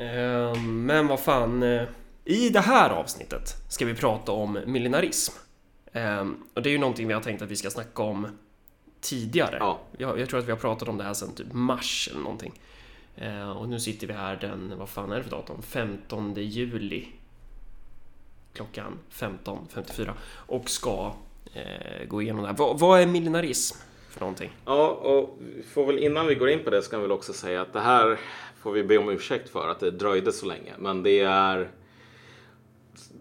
Eh, men vad fan. eh, I det här avsnittet ska vi prata om millenarism. Eh, och det är ju någonting vi har tänkt att vi ska snacka om tidigare. Ja. Jag, jag tror att vi har pratat om det här sedan typ mars eller någonting. Eh, och nu sitter vi här den, vad fan är det för datum? 15 juli. Klockan 15.54 och ska eh, gå igenom det här. Vad, vad är millenarism för någonting? Ja, och får väl innan vi går in på det ska vi väl också säga att det här får vi be om ursäkt för att det dröjde så länge. Men det är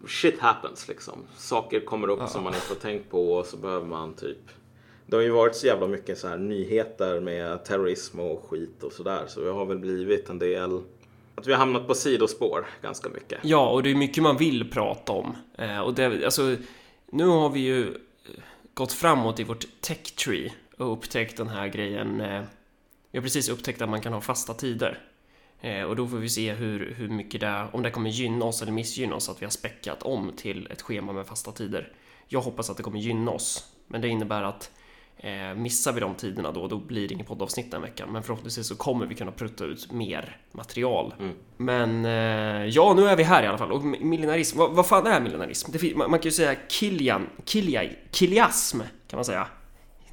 shit happens liksom. Saker kommer upp som man inte har tänkt på och så behöver man typ det har ju varit så jävla mycket så här nyheter med terrorism och skit och sådär. Så det har väl blivit en del att vi har hamnat på sidospår ganska mycket. Ja, och det är mycket man vill prata om. Eh, och det, alltså, nu har vi ju gått framåt i vårt tech tree och upptäckt den här grejen. Eh, vi har precis upptäckt att man kan ha fasta tider. Eh, och då får vi se hur, hur mycket det, om det kommer gynna oss eller missgynna oss att vi har späckat om till ett schema med fasta tider. Jag hoppas att det kommer gynna oss, men det innebär att Eh, missar vi de tiderna då, då blir det ingen poddavsnitt den veckan. Men förhoppningsvis så kommer vi kunna prutta ut mer material. Mm. Men eh, ja, nu är vi här i alla fall. Och millenarism, vad, vad fan är fin- man, man kan ju säga kilian, kilia, kiliasm kan man säga.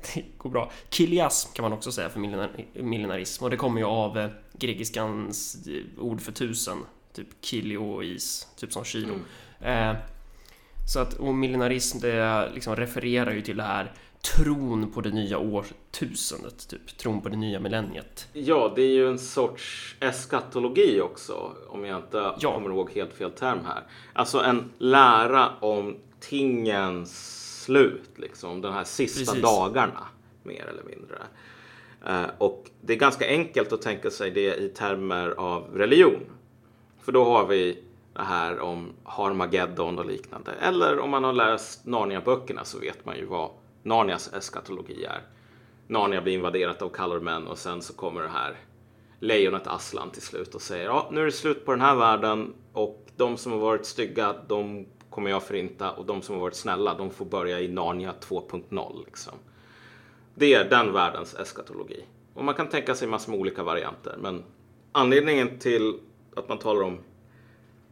Det går bra. Kiliasm kan man också säga för millenar, millenarism. Och det kommer ju av eh, grekiskans eh, ord för tusen. Typ kilio och is, typ som kilo. Mm. Eh, så att, och millenarism det liksom refererar ju till det här tron på det nya årtusendet, typ. Tron på det nya millenniet. Ja, det är ju en sorts eskatologi också, om jag inte Ja. kommer ihåg helt fel term här. Alltså en lära om tingens slut, liksom. De här sista Precis. dagarna, mer eller mindre. Eh, och det är ganska enkelt att tänka sig det i termer av religion. För då har vi det här om Harmageddon och liknande. Eller om man har läst Narnia-böckerna så vet man ju vad Narnias eskatologi är. Narnia blir invaderat av Colormen och sen så kommer det här lejonet Aslan till slut och säger ja, nu är det slut på den här världen och de som har varit stygga, de kommer jag förinta och de som har varit snälla, de får börja i Narnia 2.0 liksom. Det är den världens eskatologi. Och man kan tänka sig massor med olika varianter, men anledningen till att man talar om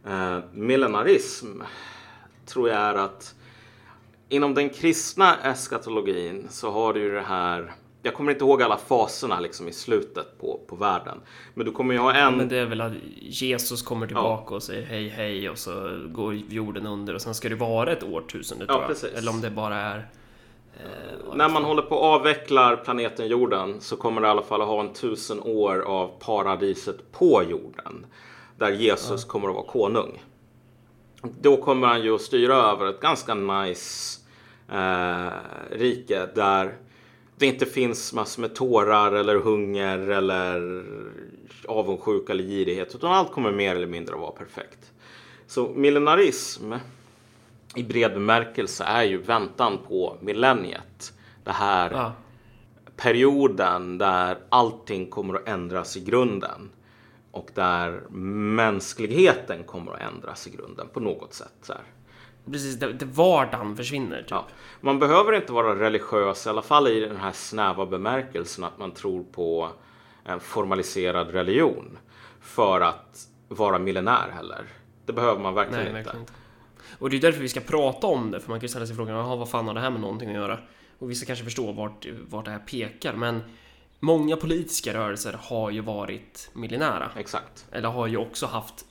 eh, millenarism tror jag är att inom den kristna eskatologin så har du ju det här jag kommer inte ihåg alla faserna liksom i slutet på, på världen. Men du kommer ju ha en... Men det är väl att Jesus kommer tillbaka och säger hej hej och så går jorden under och sen ska det vara ett årtusende Ja, tror jag. precis. Eller om det bara är... Eh, När man håller på och avvecklar planeten jorden så kommer det i alla fall att ha en tusen år av paradiset på jorden. Där Jesus kommer att vara konung. Då kommer han ju att styra över ett ganska nice eh, rike där det inte finns massor med tårar eller hunger eller avundsjuka eller girighet. Utan allt kommer mer eller mindre att vara perfekt. Så millenarism i bred bemärkelse är ju väntan på millenniet. Det här ja. perioden där allting kommer att ändras i grunden. Och där mänskligheten kommer att ändras i grunden på något sätt. Så här. Precis, det, det vardagen försvinner typ. Ja. Man behöver inte vara religiös, i alla fall i den här snäva bemärkelsen att man tror på en formaliserad religion för att vara millenär heller. Det behöver man verkligen Nej, inte. verkligen inte. Och det är därför vi ska prata om det, för man kan ju ställa sig frågan, Jaha, vad fan har det här med någonting att göra? Och vissa kanske förstår vart, vart det här pekar, men många politiska rörelser har ju varit millenära. Exakt. Eller har ju också haft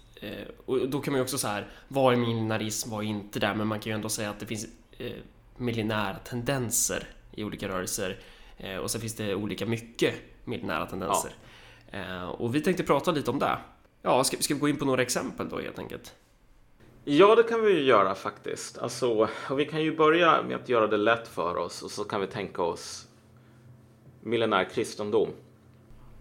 och då kan man ju också så här, vad är millenarism, vad är inte det? Men man kan ju ändå säga att det finns eh, millenära tendenser i olika rörelser. Eh, och sen finns det olika mycket millenära tendenser. Eh, och vi tänkte prata lite om det. Ja, ska, ska vi gå in på några exempel då helt enkelt? Ja, det kan vi ju göra faktiskt. Alltså, och vi kan ju börja med att göra det lätt för oss och så kan vi tänka oss millenär kristendom.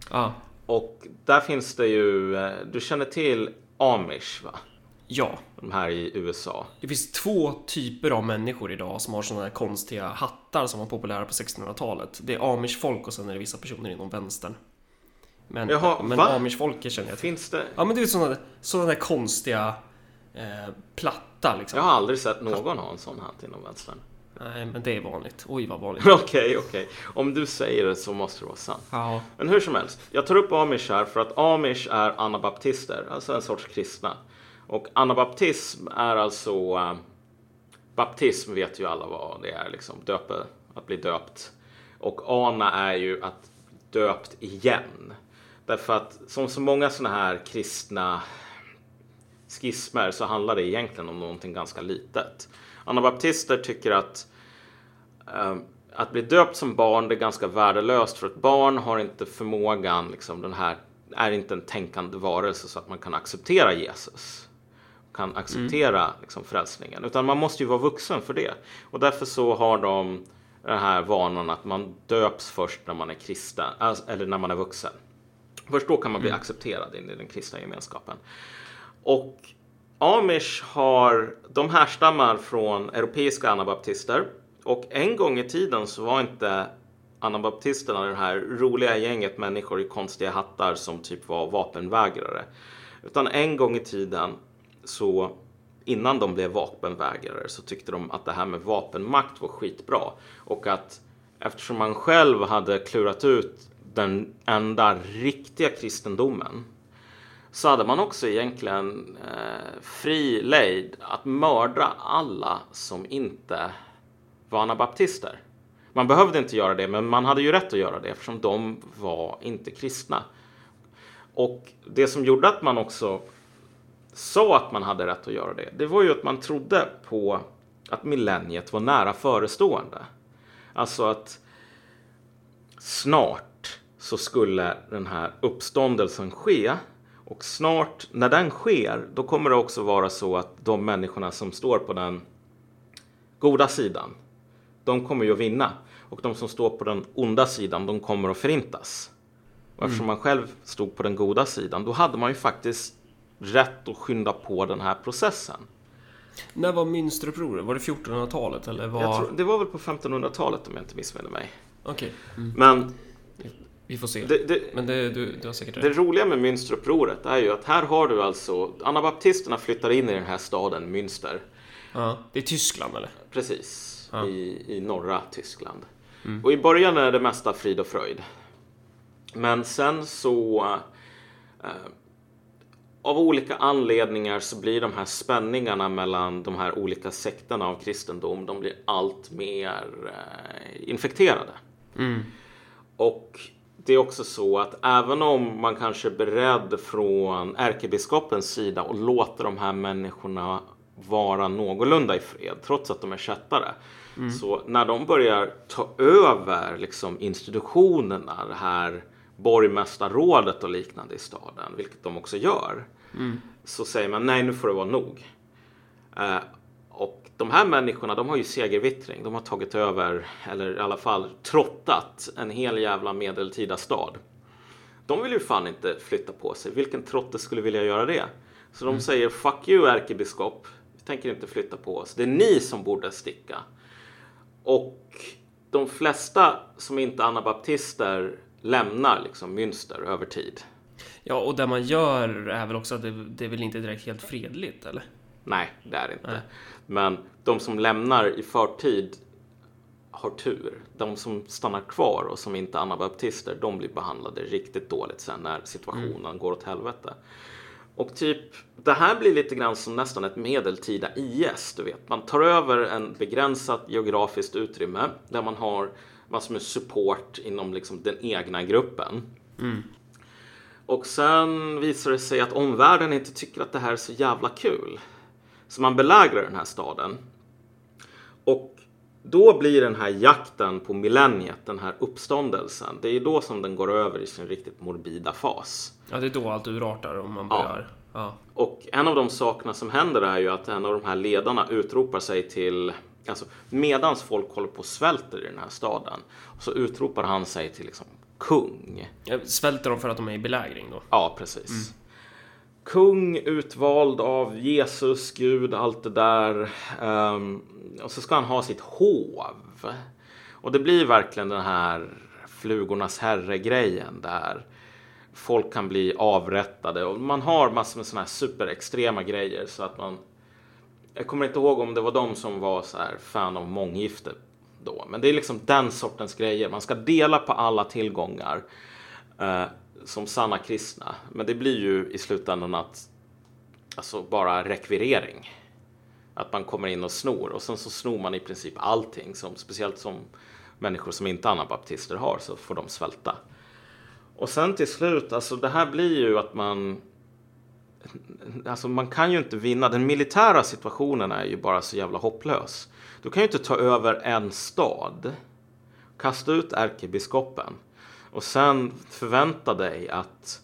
Ja, Och där finns det ju, eh, du känner till amish va? ja. De här i USA. Det finns två typer av människor idag som har sådana här konstiga hattar som var populära på 1600-talet. Det är amish-folk och sen är det vissa personer inom vänstern. Men, Jaha, men va? amish-folket känner jag till. Finns det? Ja men det är sådana, sådana där konstiga eh, platta liksom. Jag har aldrig sett någon ha en sån hatt inom vänstern. Nej, men det är vanligt. Oj, vad vanligt. Okej, okej. Om du säger det så måste det vara sant. Ja. Men hur som helst, jag tar upp amish här för att amish är anabaptister, alltså en sorts kristna. Och anabaptism är alltså eh, baptism vet ju alla vad det är, liksom döpe, att bli döpt. Och ana är ju att döpt igen. Därför att som så många sådana här kristna skismer så handlar det egentligen om någonting ganska litet. Anabaptister tycker att eh, att bli döpt som barn det är ganska värdelöst för ett barn har inte förmågan, liksom den här, är inte en tänkande varelse så att man kan acceptera Jesus. Kan acceptera liksom, frälsningen. Utan man måste ju vara vuxen för det. Och därför så har de den här vanan att man döps först när man är kristen, alltså, eller när man är vuxen. Först då kan man bli accepterad in i den kristna gemenskapen. Och Amish har, de härstammar från europeiska anabaptister. Och en gång i tiden så var inte anabaptisterna det här roliga gänget människor i konstiga hattar som typ var vapenvägrare. Utan en gång i tiden så innan de blev vapenvägrare så tyckte de att det här med vapenmakt var skitbra. Och att eftersom man själv hade klurat ut den enda riktiga kristendomen så hade man också egentligen eh, fri lejd att mörda alla som inte var anabaptister. Man behövde inte göra det, men man hade ju rätt att göra det eftersom de var inte kristna. Och det som gjorde att man också sa att man hade rätt att göra det, det var ju att man trodde på att millenniet var nära förestående. Alltså att snart så skulle den här uppståndelsen ske och snart när den sker, då kommer det också vara så att de människorna som står på den goda sidan, de kommer ju att vinna. Och de som står på den onda sidan, de kommer att förintas. Och eftersom man själv stod på den goda sidan, då hade man ju faktiskt rätt att skynda på den här processen. När var Münsterupproret? Var det 1400-talet eller var... Tror, det var väl på 1500-talet om jag inte missminner mig. Okej, mm. Men vi får se. det, det, Men det, du, du har säkert det rätt. roliga med Münsterupproret är ju att här har du alltså, anabaptisterna flyttar in i den här staden Münster. Ja, det är Tyskland eller? Precis, Ja. i, i norra Tyskland. Och i början är det mesta frid och fröjd. Men sen så... Eh, av olika anledningar så blir de här spänningarna mellan de här olika sekterna av kristendom, de blir allt mer eh, infekterade. Mm. Och det är också så att även om man kanske är beredd från ärkebiskopens sida och låter de här människorna vara någorlunda i fred, trots att de är kättare. Så när de börjar ta över liksom, institutionerna, det här borgmästarrådet och liknande i staden, vilket de också gör, så säger man nej, nu får det vara nog. Eh, de här människorna, de har ju segervittring. De har tagit över, eller i alla fall trottat, en hel jävla medeltida stad. De vill ju fan inte flytta på sig. Vilken trotte skulle vilja göra det? Så de säger fuck you ärkebiskop. Vi tänker inte flytta på oss. Det är ni som borde sticka. Och de flesta som inte är anabaptister lämnar liksom Münster över tid. Ja, och det man gör är väl också att det, det är väl inte direkt helt fredligt, eller? Nej, det är det inte. Nej. Men de som lämnar i förtid har tur. De som stannar kvar och som inte är anabaptister, de blir behandlade riktigt dåligt sen när situationen går åt helvete. Och typ, det här blir lite grann som nästan ett medeltida IS, du vet. Man tar över en begränsat geografiskt utrymme där man har massor med support inom liksom den egna gruppen. Och sen visar det sig att omvärlden inte tycker att det här är så jävla kul. Så man belägrar den här staden. Och då blir den här jakten på millenniet, den här uppståndelsen, det är då som den går över i sin riktigt morbida fas. Ja, det är då allt urartar om man Ja. börjar... Ja. Och en av de sakerna som händer är ju att en av de här ledarna utropar sig till, alltså medans folk håller på och svälter i den här staden, så utropar han sig till liksom kung. Ja, Svälter de för att de är i belägring då? Ja, precis. Kung utvald av Jesus, Gud, allt det där. Um, och så ska han ha sitt hov. Och det blir verkligen den här flugornas herre-grejen där folk kan bli avrättade och man har massor med sådana här superextrema grejer så att man jag kommer inte ihåg om det var de som var så här fan av månggifte då. Men det är liksom den sortens grejer. Man ska dela på alla tillgångar Uh, som sanna kristna. Men det blir ju i slutändan att alltså bara rekvirering. Att man kommer in och snor och sen så snor man i princip allting som speciellt som människor som inte anabaptister har så får de svälta. Och sen till slut, alltså det här blir ju att man Alltså man kan ju inte vinna. Den militära situationen är ju bara så jävla hopplös. Du kan ju inte ta över en stad, kasta ut ärkebiskopen och sen förvänta dig att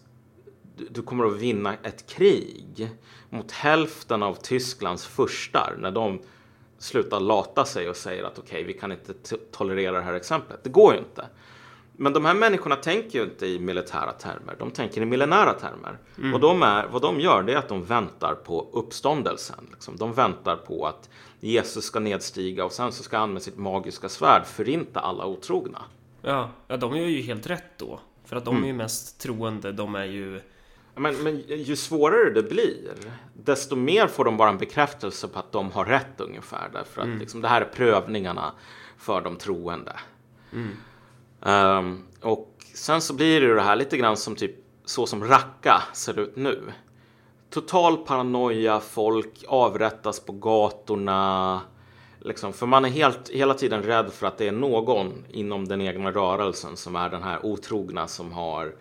du kommer att vinna ett krig mot hälften av Tysklands furstar när de slutar lata sig och säger att okej, okay, vi kan inte tolerera det här exemplet. Det går ju inte. Men de här människorna tänker ju inte i militära termer, de tänker i millenära termer. Mm. Och de är, vad de gör det är att de väntar på uppståndelsen. Liksom. De väntar på att Jesus ska nedstiga och sen så ska han med sitt magiska svärd förinta alla otrogna. Ja, ja de gör ju helt rätt då. För att de mm. är ju mest troende, de är ju... Men, men ju svårare det blir, desto mer får de bara en bekräftelse på att de har rätt ungefär. Därför att mm. liksom, det här är prövningarna för de troende. Mm. Um, och sen så blir det det här lite grann som typ så som Raqqa ser ut nu. Total paranoia, folk avrättas på gatorna. Liksom, för man är helt, hela tiden rädd för att det är någon inom den egna rörelsen som är den här otrogna som har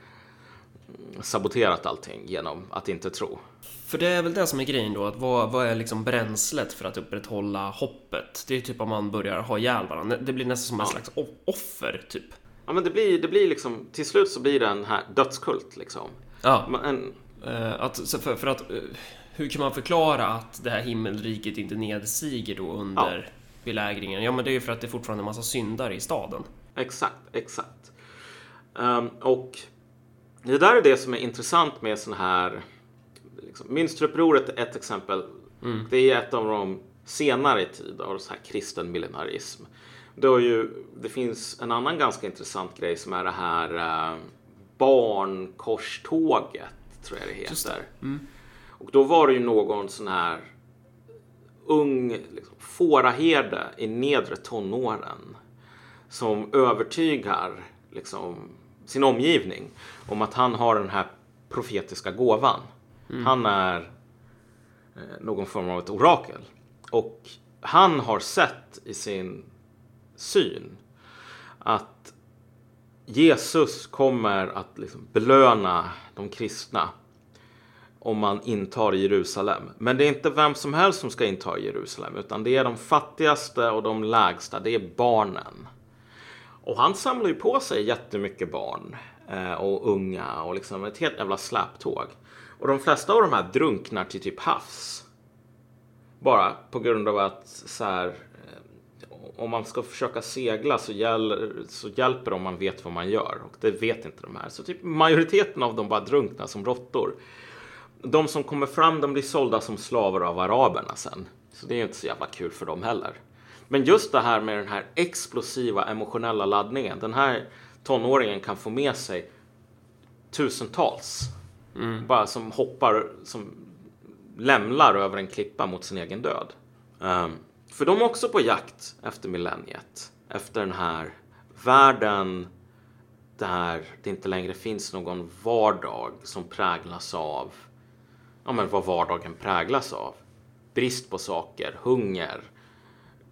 saboterat allting genom att inte tro. För det är väl det som är grejen då, att vad, vad är liksom bränslet för att upprätthålla hoppet? Det är typ om man börjar ha ihjäl varandra. Det blir nästan som en ja. slags offer, typ. Ja, men det blir, det blir liksom, till slut så blir det en här dödskult liksom. Ja. En... Uh, att, för, för att, uh, hur kan man förklara att det här himmelriket inte nedstiger då under ja. belägringen? Ja, men det är ju för att det är fortfarande en massa syndare i staden. Exakt, exakt. Um, och det där är det som är intressant med sån här... Liksom, Münsterupproret är ett exempel. Mm. Det är ett av de senare tid av så här kristen millenarism. Det, ju, det finns en annan ganska intressant grej som är det här uh, barnkorståget, tror jag det heter. Mm. Och då var det ju någon sån här ung liksom, fåraherde i nedre tonåren som övertygar liksom, sin omgivning om att han har den här profetiska gåvan. Mm. Han är eh, någon form av ett orakel. Och han har sett i sin syn. Att Jesus kommer att liksom belöna de kristna om man intar Jerusalem. Men det är inte vem som helst som ska inta Jerusalem, utan det är de fattigaste och de lägsta, det är barnen. Och han samlar ju på sig jättemycket barn eh, och unga och liksom ett helt jävla släptåg. Och de flesta av de här drunknar till typ havs. Bara på grund av att så här, eh, om man ska försöka segla så, hjäl så hjälper det om man vet vad man gör. Och det vet inte de här. Så typ majoriteten av dem bara drunknar som råttor. De som kommer fram de blir sålda som slavar av araberna sen. Så det är inte så jävla kul för dem heller. Men just det här med den här explosiva emotionella laddningen. Den här tonåringen kan få med sig tusentals. Mm. Bara som hoppar, som lämlar över en klippa mot sin egen död. Um, för de är också på jakt efter millenniet. Efter den här världen där det inte längre finns någon vardag som präglas av ja, men vad vardagen präglas av. Brist på saker, hunger,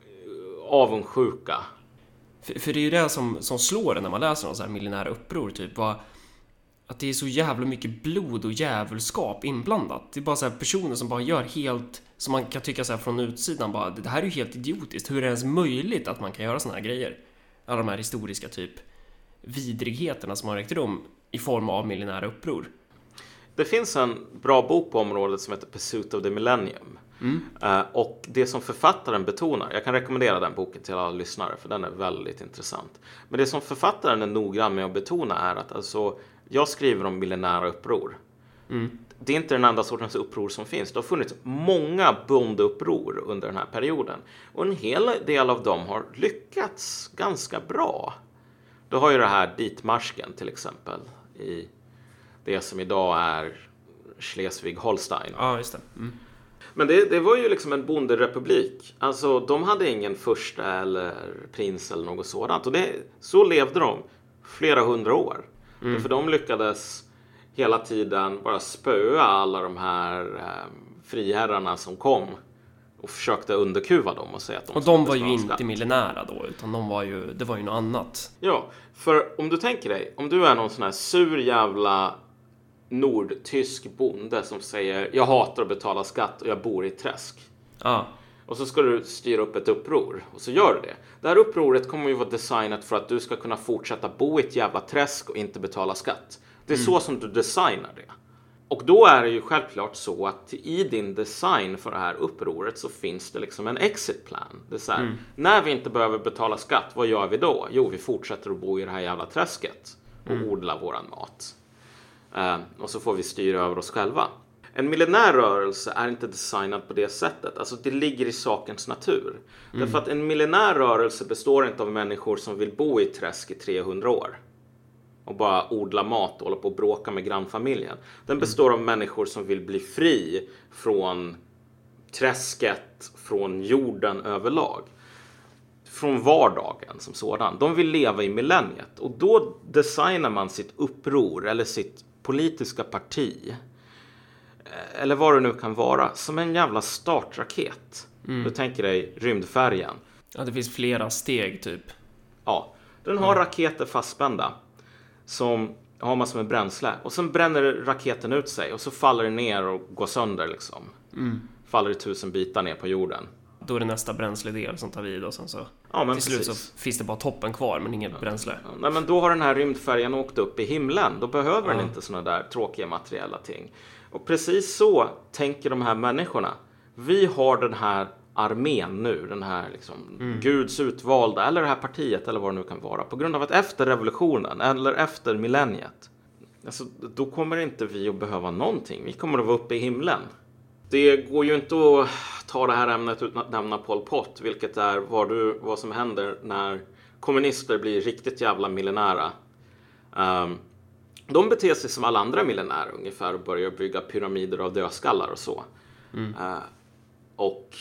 eh, avundsjuka. För, för det är ju det som, som slår en när man läser om så här miljonära uppror, typ vad, att det är så jävla mycket blod och djävulskap inblandat. Det är bara så här personer som bara gör helt som man kan tycka så här från utsidan bara, det här är ju helt idiotiskt. Hur är det ens möjligt att man kan göra såna här grejer? Alla de här historiska typ vidrigheterna som har ägt rum i form av miljonära uppror. Det finns en bra bok på området som heter Pursuit of the Millennium. Mm. Uh, och det som författaren betonar, jag kan rekommendera den boken till alla lyssnare för den är väldigt intressant. Men det som författaren är noggrann med att betona är att alltså, jag skriver om millenära uppror. Mm det är inte den enda sortens uppror som finns. Det har funnits många bondeuppror under den här perioden och en hel del av dem har lyckats ganska bra. Du har ju det här ditmarsken till exempel i det som idag är Schleswig-Holstein. Ja, just det. Mm. Men det, det var ju liksom en bonderepublik. Alltså de hade ingen första eller prins eller något sådant. Och det, så levde de flera hundra år. Mm. För de lyckades hela tiden bara spöa alla de här eh, friherrarna som kom och försökte underkuva dem och säga att de Och de var ju inte miljonära då, utan de var ju, det var ju något annat. Ja, för om du tänker dig, om du är någon sån här sur jävla nordtysk bonde som säger jag hatar att betala skatt och jag bor i ett träsk. Ja. Och så ska du styra upp ett uppror och så gör du det. Det här upproret kommer ju vara designat för att du ska kunna fortsätta bo i ett jävla träsk och inte betala skatt. Det är mm. så som du designar det. Och då är det ju självklart så att i din design för det här upproret så finns det liksom en exit plan. Det är så här, mm. när vi inte behöver betala skatt, vad gör vi då? Jo, vi fortsätter att bo i det här jävla träsket och mm. odla våran mat. Uh, och så får vi styra över oss själva. En millenärrörelse är inte designad på det sättet. Alltså det ligger i sakens natur. Mm. Därför att en millenärrörelse består inte av människor som vill bo i ett träsk i 300 år och bara odla mat och hålla på och bråka med grannfamiljen. Den består av människor som vill bli fri från träsket, från jorden överlag. Från vardagen som sådan. De vill leva i millenniet och då designar man sitt uppror eller sitt politiska parti eh, eller vad det nu kan vara, som en jävla startraket. Mm. Du tänker dig rymdfärjan. Ja, det finns flera steg typ. Ja, den har mm. raketer fastspända som har massor med bränsle och sen bränner raketen ut sig och så faller den ner och går sönder liksom. Mm. Faller i tusen bitar ner på jorden. Då är det nästa bränsledel som tar vid och sen så ja, till precis. slut så finns det bara toppen kvar men inget ja. bränsle. Ja, nej, men då har den här rymdfärjan åkt upp i himlen. Då behöver den inte sådana där tråkiga materiella ting. Och precis så tänker de här människorna. Vi har den här armén nu, den här liksom, mm. Guds utvalda, eller det här partiet eller vad det nu kan vara, på grund av att efter revolutionen eller efter millenniet, alltså, då kommer inte vi att behöva någonting. Vi kommer att vara uppe i himlen. Det går ju inte att ta det här ämnet utan att nämna Pol Pot, vilket är vad, du, vad som händer när kommunister blir riktigt jävla millenära. Um, de beter sig som alla andra millenärer ungefär och börjar bygga pyramider av dödskallar och så. Mm. Uh, och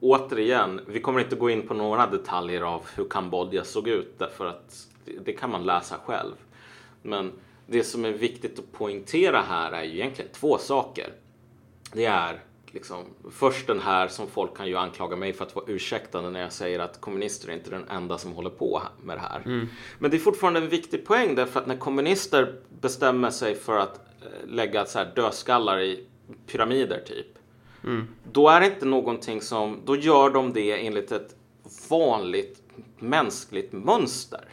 återigen, vi kommer inte gå in på några detaljer av hur Kambodja såg ut därför att det kan man läsa själv. Men det som är viktigt att poängtera här är ju egentligen två saker. Det är liksom, först den här som folk kan ju anklaga mig för att vara ursäktande när jag säger att kommunister är inte den enda som håller på med det här. Mm. Men det är fortfarande en viktig poäng därför att när kommunister bestämmer sig för att eh, lägga så här dödskallar i pyramider typ Mm. Då är det inte någonting som, då gör de det enligt ett vanligt mänskligt mönster.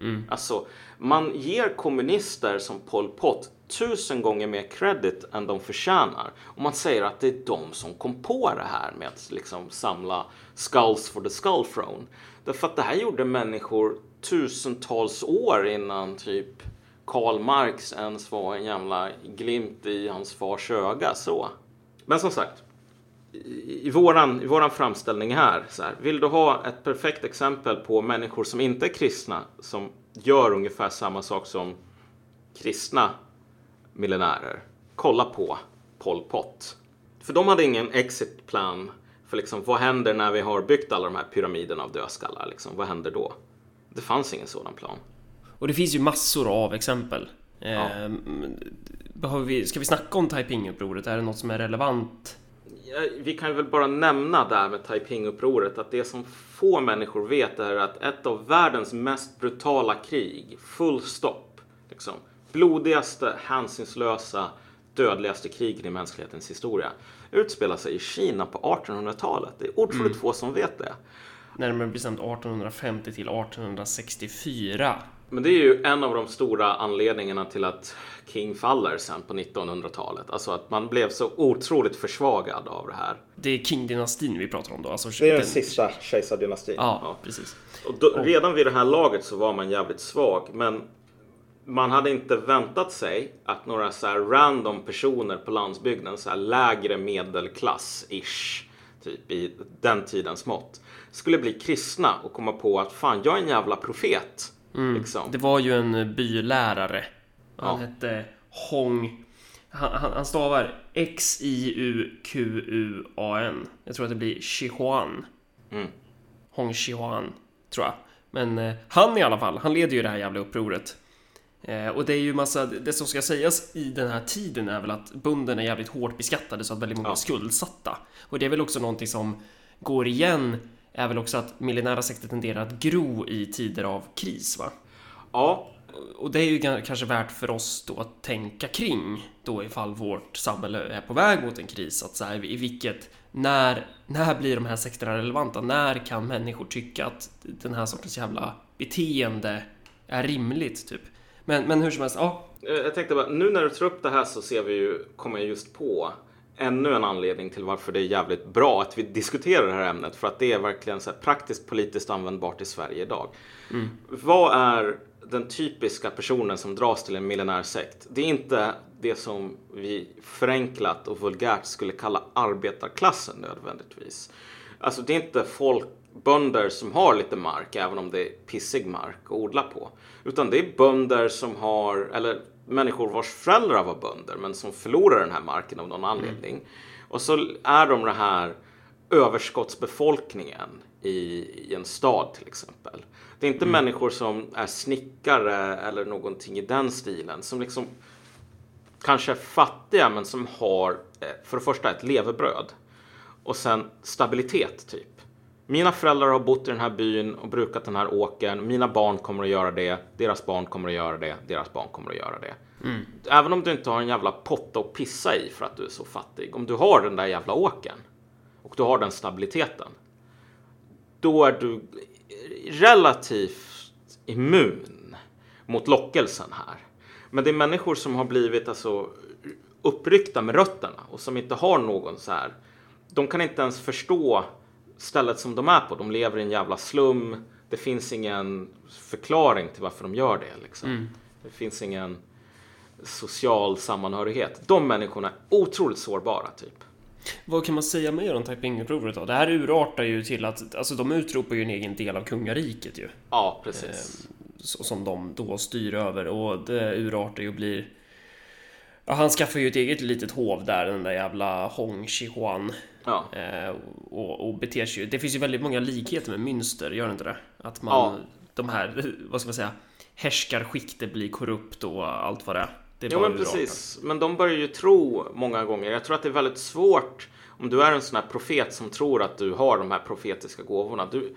Mm. Alltså, man ger kommunister som Pol Pot tusen gånger mer credit än de förtjänar. Och man säger att det är de som kom på det här med att liksom samla skulls for the skull throne. Därför att det här gjorde människor tusentals år innan typ Karl Marx ens var en jävla glimt i hans fars öga. Så. Men som sagt, i våran, i våran framställning här, så här, vill du ha ett perfekt exempel på människor som inte är kristna som gör ungefär samma sak som kristna miljonärer? Kolla på Pol Pot. För de hade ingen exitplan för liksom, vad händer när vi har byggt alla de här pyramiderna av dödskallar? Liksom, vad händer då? Det fanns ingen sådan plan. Och det finns ju massor av exempel. Ja. Eh, behöver vi, ska vi snacka om Taiping-upproret? Är det något som är relevant vi kan väl bara nämna där med Taiping-upproret att det som få människor vet är att ett av världens mest brutala krig, full stopp, liksom, blodigaste, hänsynslösa, dödligaste krigen i mänsklighetens historia utspelar sig i Kina på 1800-talet. Det är otroligt mm. få som vet det. Närmare bestämt 1850 till 1864. Men det är ju en av de stora anledningarna till att King faller sen på 1900-talet. Alltså att man blev så otroligt försvagad av det här. Det är King-dynastin vi pratar om då? Alltså, det är den, den sista kejsardynastin. Ja, ja, precis. Och då, redan vid det här laget så var man jävligt svag. Men man hade inte väntat sig att några så här random personer på landsbygden, så här lägre medelklass-ish, typ i den tidens mått, skulle bli kristna och komma på att fan, jag är en jävla profet. Mm. Liksom. Det var ju en bylärare. Han ja. hette Hong Han, han, han stavar X-I-U-Q-U-A-N. Jag tror att det blir Xihuan. Mm. Hong Xihuan, tror jag. Men eh, han i alla fall, han leder ju det här jävla upproret. Eh, och det är ju massa, det som ska sägas i den här tiden är väl att bunden är jävligt hårt beskattade så att väldigt många Ja. är skuldsatta. Och det är väl också någonting som går igen, är väl också att millenära sekter tenderar att gro i tider av kris, va? Ja, Och det är ju kanske värt för oss då att tänka kring då ifall vårt samhälle är på väg mot en kris. Att så här, i vilket, när, när blir de här sektorerna relevanta? När kan människor tycka att den här sortens jävla beteende är rimligt, typ? Men, men hur som helst, ja. Eh, Jag tänkte bara, nu när du tar upp det här så ser vi ju, kommer jag just på ännu en anledning till varför det är jävligt bra att vi diskuterar det här ämnet. För att det är verkligen så praktiskt politiskt användbart i Sverige idag. Vad är den typiska personen som dras till en millenär sekt? Det är inte det som vi förenklat och vulgärt skulle kalla arbetarklassen nödvändigtvis. Alltså det är inte folk, bönder som har lite mark, även om det är pissig mark att odla på. Utan det är bönder som har, eller människor vars föräldrar var bönder, men som förlorar den här marken av någon anledning. Och så är de det här överskottsbefolkningen i, i en stad till exempel. Det är inte människor som är snickare eller någonting i den stilen, som liksom kanske är fattiga men som har eh, för det första ett levebröd och sen stabilitet typ. Mina föräldrar har bott i den här byn och brukat den här åkern. Mina barn kommer att göra det. Deras barn kommer att göra det. Deras barn kommer att göra det. Även om du inte har en jävla potta att pissa i för att du är så fattig. Om du har den där jävla åkern och du har den stabiliteten. Då är du relativt immun mot lockelsen här. Men det är människor som har blivit alltså uppryckta med rötterna och som inte har någon så här. De kan inte ens förstå stället som de är på. De lever i en jävla slum. Det finns ingen förklaring till varför de gör det. Liksom. Det finns ingen social sammanhörighet. De människorna är otroligt sårbara typ. Vad kan man säga mer om Taiping-upproret då? Det här urartar ju till att, alltså de utropar ju en egen del av kungariket ju. Ja, precis. så- som de då styr över och det urartar ju och blir Ja, han skaffar ju ett eget litet hov där, den där jävla Hong Xihuan. Ja. Eh, och, och beter sig ju. Det finns ju väldigt många likheter med Münster, gör det inte det? Att man, Ja. de här, vad ska man säga, härskarskiktet blir korrupt och allt vad det är. Det är Jo men precis. Men de börjar ju tro många gånger. Jag tror att det är väldigt svårt om du är en sån här profet som tror att du har de här profetiska gåvorna. Du,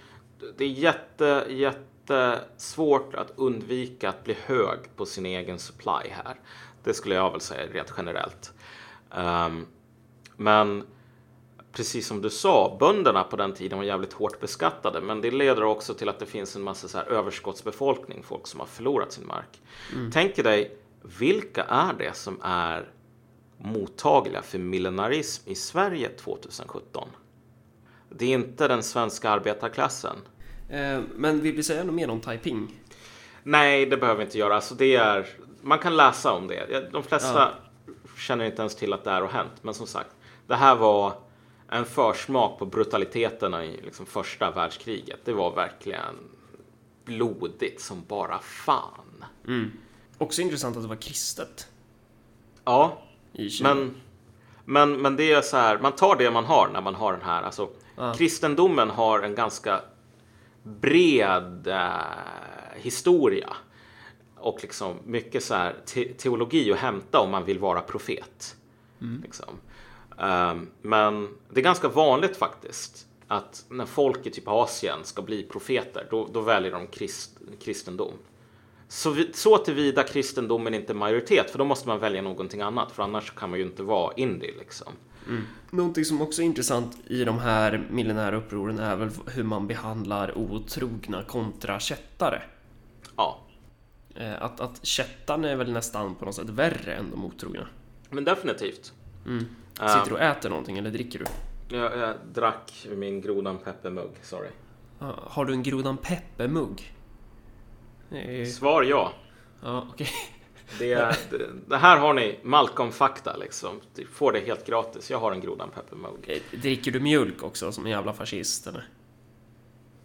det är jätte, jättesvårt att undvika att bli hög på sin egen supply här. Det skulle jag väl säga rent generellt. Ehm, men precis som du sa, bönderna på den tiden var jävligt hårt beskattade. Men det leder också till att det finns en massa så här överskottsbefolkning, folk som har förlorat sin mark. Tänk dig, vilka är det som är mottagliga för millenarism i Sverige 2017? Det är inte den svenska arbetarklassen. Eh, men vill vi säga något mer om Taiping? Nej, det behöver vi inte göra. Alltså det är, man kan läsa om det. De flesta Ja. känner inte ens till att det här har hänt. Men som sagt, det här var en försmak på brutaliteterna i liksom första världskriget. Det var verkligen blodigt som bara fan. Också intressant att det var kristet Ja, men, men, men det är så här, man tar det man har när man har den här. Alltså, Ja. Kristendomen har en ganska bred eh, historia och liksom mycket så här te- teologi att hämta om man vill vara profet. Liksom. Ehm, men det är ganska vanligt faktiskt att när folk i typ Asien ska bli profeter, då, då väljer de krist, kristendom. Så, vi, så tillvida kristendomen inte är majoritet, för då måste man välja någonting annat, för annars kan man ju inte vara indie liksom. Någonting som också är intressant i de här millenära upproren är väl hur man behandlar otrogna kontra kättare. Ja, Eh, Att, att kättarna är väl nästan på något sätt värre än de otrogna. men definitivt. Sitter du och äter någonting eller dricker du? Jag, jag drack min grodan peppermugg, sorry. Ah, Har du en Grodan Pepper-mugg? Eh, Svar ja. Ja, okej. Det, är- det, det här har ni Malcolm-fakta liksom. Du får det helt gratis. Jag har en grodan peppermugg. Eh, Dricker du mjölk också som en jävla fascist eller?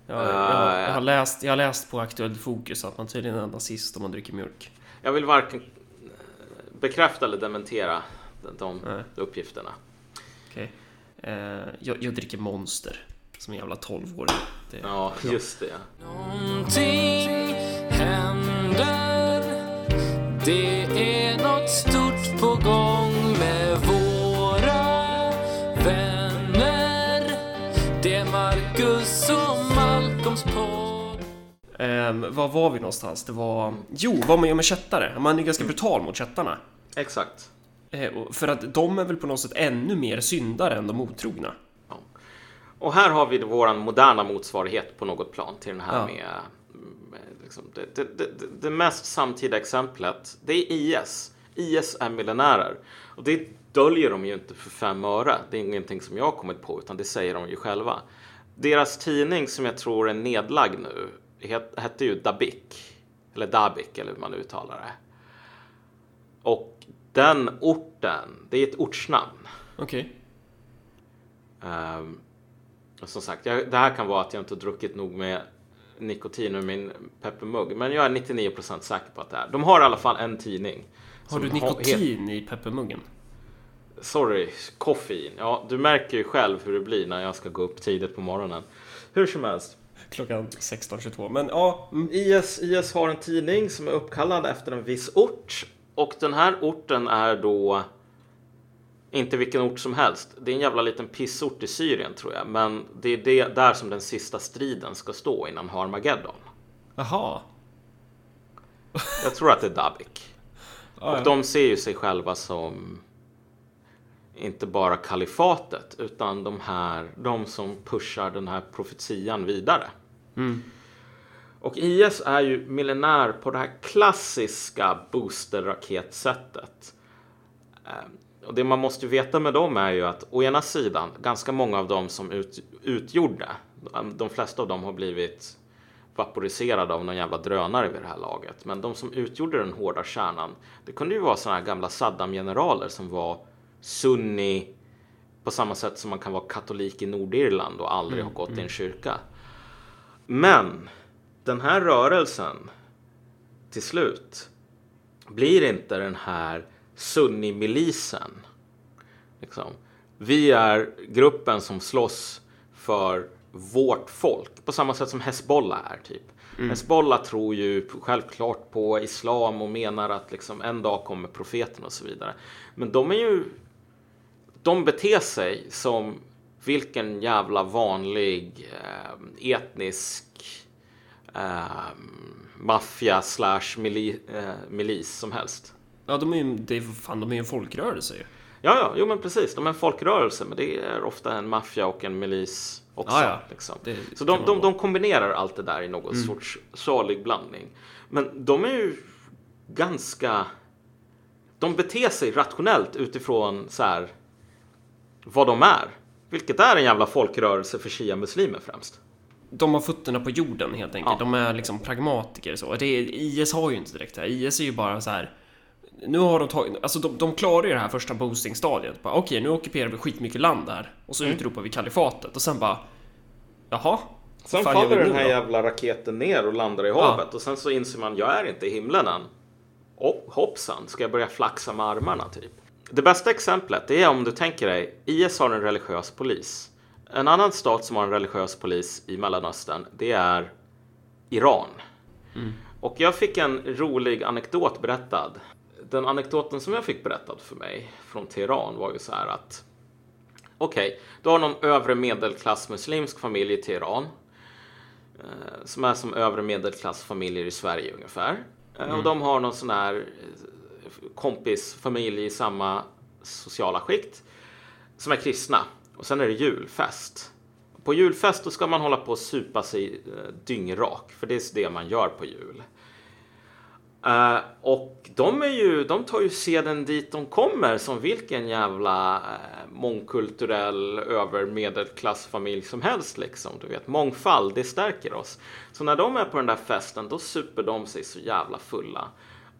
Jag, jag, Ah, jag, har läst, jag har läst på Aktuellt Fokus att man tydligen är nazist om man dricker mjölk. Jag vill varken bekräfta eller dementera de Nej. uppgifterna. Okej. Eh, jag, jag dricker Monster. Som en jävla 12-åring. Det- Ja, just det. Någonting händer Det är något stort på gång med våra vänner Det är Marcus och Malcolms podd Ehm, var var vi någonstans? Det var... Jo, vad man gör med kättare. Man är ganska brutal mot kättarna. Exakt. Eh, för att de är väl på något sätt ännu mer syndare än de otrogna. Och här har vi våran moderna motsvarighet på något plan till den här Ja. med, med liksom, det, det, det, det mest samtida exemplet. Det är IS. IS är miljonärer. Och det döljer de ju inte för fem öre. Det är ingenting som jag har kommit på, utan det säger de ju själva. Deras tidning som jag tror är nedlagd nu het, hette ju Dabik. Eller Dabik, eller hur man uttalar det. Och den orten, det är ett ortsnamn. Okej. Ehm, och som sagt, jag, det här kan vara att jag inte har druckit nog med nikotin ur min peppermugg. Men jag är 99% säker på att det är. De har i alla fall en tidning. Har du nikotin i peppermuggen? sorry, koffein. Ja, du märker ju själv hur det blir när jag ska gå upp tidigt på morgonen. Hur som helst. Klockan 16.22. Men ja, mm. IS, IS har en tidning som är uppkallad efter en viss ort. Och den här orten är då inte vilken ort som helst. Det är en jävla liten pissort i Syrien tror jag. Men det är det, där som den sista striden ska stå innan Harmageddon. Jaha. Jag tror att det är Dabik. Och ja. de ser ju sig själva som inte bara kalifatet utan de här, de som pushar den här profetian vidare. Mm. Och IS är ju miljonär på det här klassiska boosterraketsättet. Ehm, Och det man måste veta med dem är ju att å ena sidan, ganska många av dem som ut, utgjorde, de- de flesta av dem har blivit vaporiserade av någon jävla drönare vid det här laget. Men de som utgjorde den hårda kärnan, det kunde ju vara sådana här gamla Saddam-generaler som var sunni på samma sätt som man kan vara katolik i Nordirland och aldrig ha gått i en kyrka. Men den här rörelsen till slut blir inte den här sunni-milisen. Liksom. Vi är gruppen som slåss för vårt folk på samma sätt som Hezbollah är typ. Hezbollah tror ju självklart på islam och menar att liksom en dag kommer profeten och så vidare. Men de är ju de beter sig som vilken jävla vanlig eh, etnisk eh, maffia slash mili, eh, milis som helst. Ja, de är ju, det är, fan, de är ju en folkrörelse ju. Ja, ja, jo men precis. De är en folkrörelse, men det är ofta en maffia och en milis också. Ja, ja. Liksom. Så de, de, de kombinerar allt det där i någon sorts salig blandning. Men de är ju ganska... De beter sig rationellt utifrån så här vad de är. Vilket är en jävla folkrörelse för shia-muslimer främst. De har fötterna på jorden helt enkelt. Ja. De är liksom pragmatiker så. Det är, IS har ju inte direkt det här. IS är ju bara så här. Nu har de tagit, alltså de, de klarar ju det här första boostingstadiet. Okej, nu ockuperar vi skitmycket land här. Och så utropar vi kalifatet och sen bara... Jaha? Sen faller den här då? jävla raketen ner och landar i havet. Och sen så inser man, jag är inte i himlen än. Oh, hoppsan, ska jag börja flaxa med armarna typ? Det bästa exemplet är om du tänker dig, IS har en religiös polis. En annan stat som har en religiös polis i Mellanöstern, det är Iran. Och jag fick en rolig anekdot berättad. Den anekdoten som jag fick berättad för mig från Teheran var ju så här att Okej, du har någon övre medelklass muslimsk familj i Teheran. Eh, som är som övre medelklassfamiljer i Sverige ungefär. Eh, Och de har någon sån här eh, kompisfamilj i samma sociala skikt. Som är kristna. Och sen är det julfest. På julfest då ska man hålla på och supa sig eh, dyngrak. För det är det man gör på jul. Uh, och de, är ju, de tar ju seden dit de kommer som vilken jävla uh, mångkulturell övermedelklassfamilj som helst. Liksom. Du vet, mångfald, det stärker oss. Så när de är på den där festen, då super de sig så jävla fulla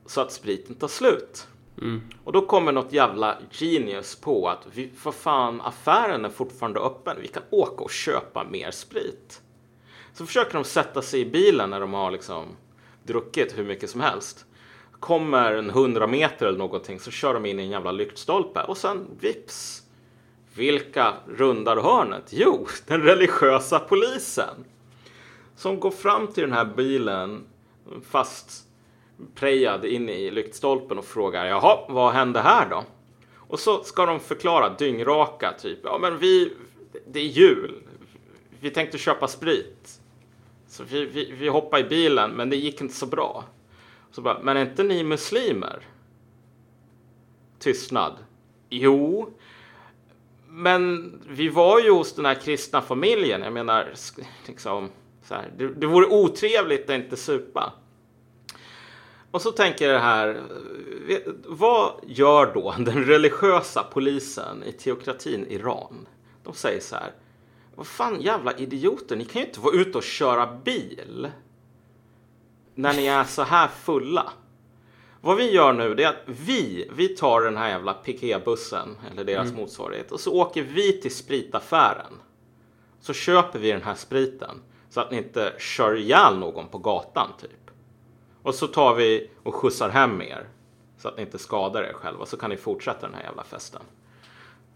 så att spriten tar slut. Mm. Och då kommer något jävla genius på att vi, för fan, affären är fortfarande öppen. Vi kan åka och köpa mer sprit. Så försöker de sätta sig i bilen när de har liksom druckit hur mycket som helst. kommer en hundra meter eller någonting så kör de in i en jävla lyktstolpe och sen vips. Vilka rundar hörnet? Jo, den religiösa polisen. Som går fram till den här bilen fast prejad in i lyktstolpen och frågar jaha, vad hände här då? Och så ska de förklara dyngraka typ. Ja, men vi, det är jul. Vi tänkte köpa sprit. Så vi, vi, vi hoppade i bilen, men det gick inte så bra. Så bara, men är inte ni muslimer? Tystnad. Jo. Men vi var ju hos den här kristna familjen. Jag menar, liksom, så här, det, det vore otrevligt att inte supa. Och så tänker jag det här. vet- Vad gör då den religiösa polisen i teokratin Iran? De säger så här. Vad fan jävla idioter, ni kan ju inte vara ute och köra bil när ni är så här fulla. Vad vi gör nu det är att vi, vi tar den här jävla piketbussen eller deras motsvarighet och så åker vi till spritaffären. Så köper vi den här spriten så att ni inte kör ihjäl någon på gatan typ. Och så tar vi och skjutsar hem er så att ni inte skadar er själva så kan ni fortsätta den här jävla festen.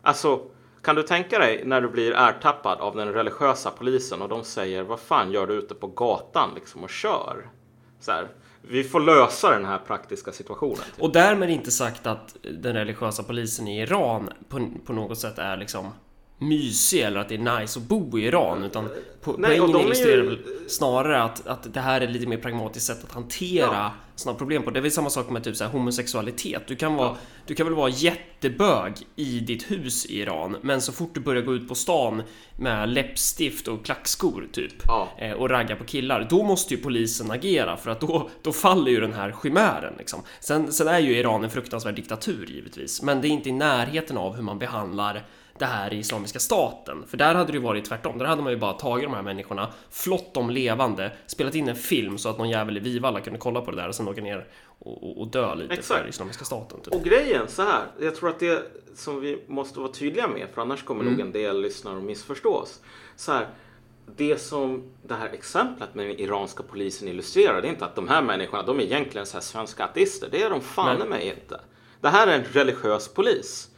Alltså, kan du tänka dig när du blir ertappad av den religiösa polisen och de säger vad fan gör du ute på gatan liksom och kör? Så här, vi får lösa den här praktiska situationen. Typ. Och därmed inte sagt att den religiösa polisen i Iran på, på något sätt är liksom mysig eller att det är nice att bo i Iran utan po Nej, poängen är ju- illustrerar väl snarare att, att det här är lite mer pragmatiskt sätt att hantera Ja. sådana problem på. Det är väl samma sak med typ så homosexualitet. Du kan, vara, du kan väl vara jättebög i ditt hus i Iran men så fort du börjar gå ut på stan med läppstift och klackskor typ Ja. eh, och ragga på killar, då måste ju polisen agera för att då, då faller ju den här chimären liksom. Sen, sen är ju Iran en fruktansvärd diktatur givetvis, men det är inte i närheten av hur man behandlar det här i Islamiska staten. För där hade det ju varit tvärtom. Där hade man ju bara tagit de här människorna, flott dem levande, spelat in en film så att någon jävel i Vivalla kunde kolla på det där och sen åka ner och, och, och dö lite Exakt. för Islamiska staten. Typ. Och grejen så här, jag tror att det som vi måste vara tydliga med, för annars kommer Mm. nog en del lyssnare att missförstå oss. Så här, det som det här exemplet med den iranska polisen illustrerar, det är inte att de här människorna, de är egentligen så här svenska ateister. Det är de fan Nej. mig inte. Det här är en religiös polis.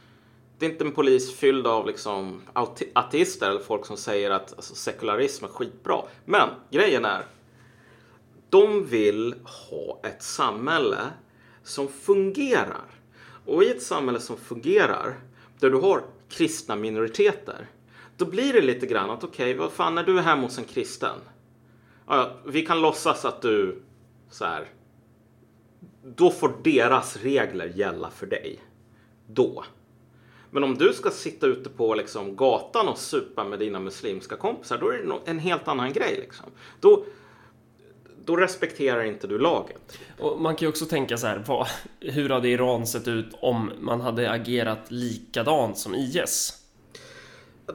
Det är inte en polis fylld av liksom ateister eller folk som säger att alltså, sekularism är skitbra. Men grejen är, de vill ha ett samhälle som fungerar. Och i ett samhälle som fungerar, där du har kristna minoriteter, då blir det lite grann att okej, vad fan, när du är hemma hos en kristen, ja, vi kan låtsas att du så här, då får deras regler gälla för dig. Då. Men om du ska sitta ute på liksom, gatan och supa med dina muslimska kompisar, då är det en helt annan grej. Liksom. Då, då respekterar inte du laget. Och man kan ju också tänka så här, vad, hur hade Iran sett ut om man hade agerat likadant som IS?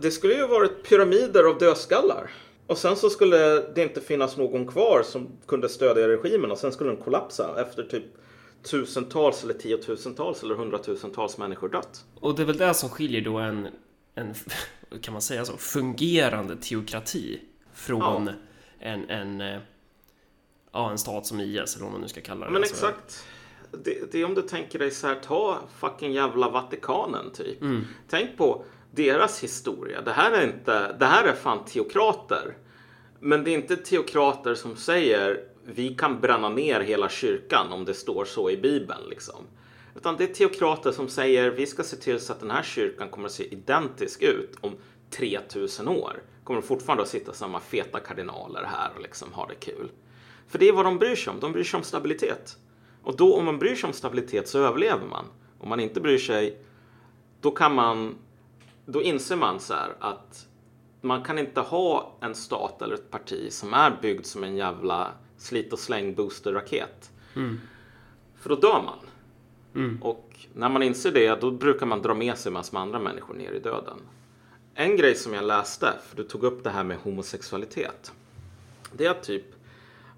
Det skulle ju varit pyramider av dödskallar. Och sen så skulle det inte finnas någon kvar som kunde stödja regimen och sen skulle den kollapsa efter typ tusentals eller tiotusentals eller hundratusentals människor dött. Och det är väl det som skiljer då en, en kan man säga så, fungerande teokrati från Ja. en, en, eh, ja, en stat som IS eller vad man nu ska kalla det. Men Alltså, exakt. Det, det är om du tänker dig så här, ta fucking jävla Vatikanen typ. Tänk på deras historia. Det här är inte, det här är fan teokrater. Men det är inte teokrater som säger vi kan bränna ner hela kyrkan om det står så i Bibeln liksom. Utan det är teokrater som säger vi ska se till så att den här kyrkan kommer att se identisk ut om 3000 år. Kommer fortfarande att sitta samma feta kardinaler här och liksom ha det kul. För det är vad de bryr sig om. De bryr sig om stabilitet. Och då om man bryr sig om stabilitet så överlever man. Om man inte bryr sig, då kan man, då inser man så här att man kan inte ha en stat eller ett parti som är byggd som en jävla slit och släng boosterraket. För då dör man. Och när man inser det, då brukar man dra med sig massor med andra människor ner i döden. En grej som jag läste, för du tog upp det här med homosexualitet. Det är typ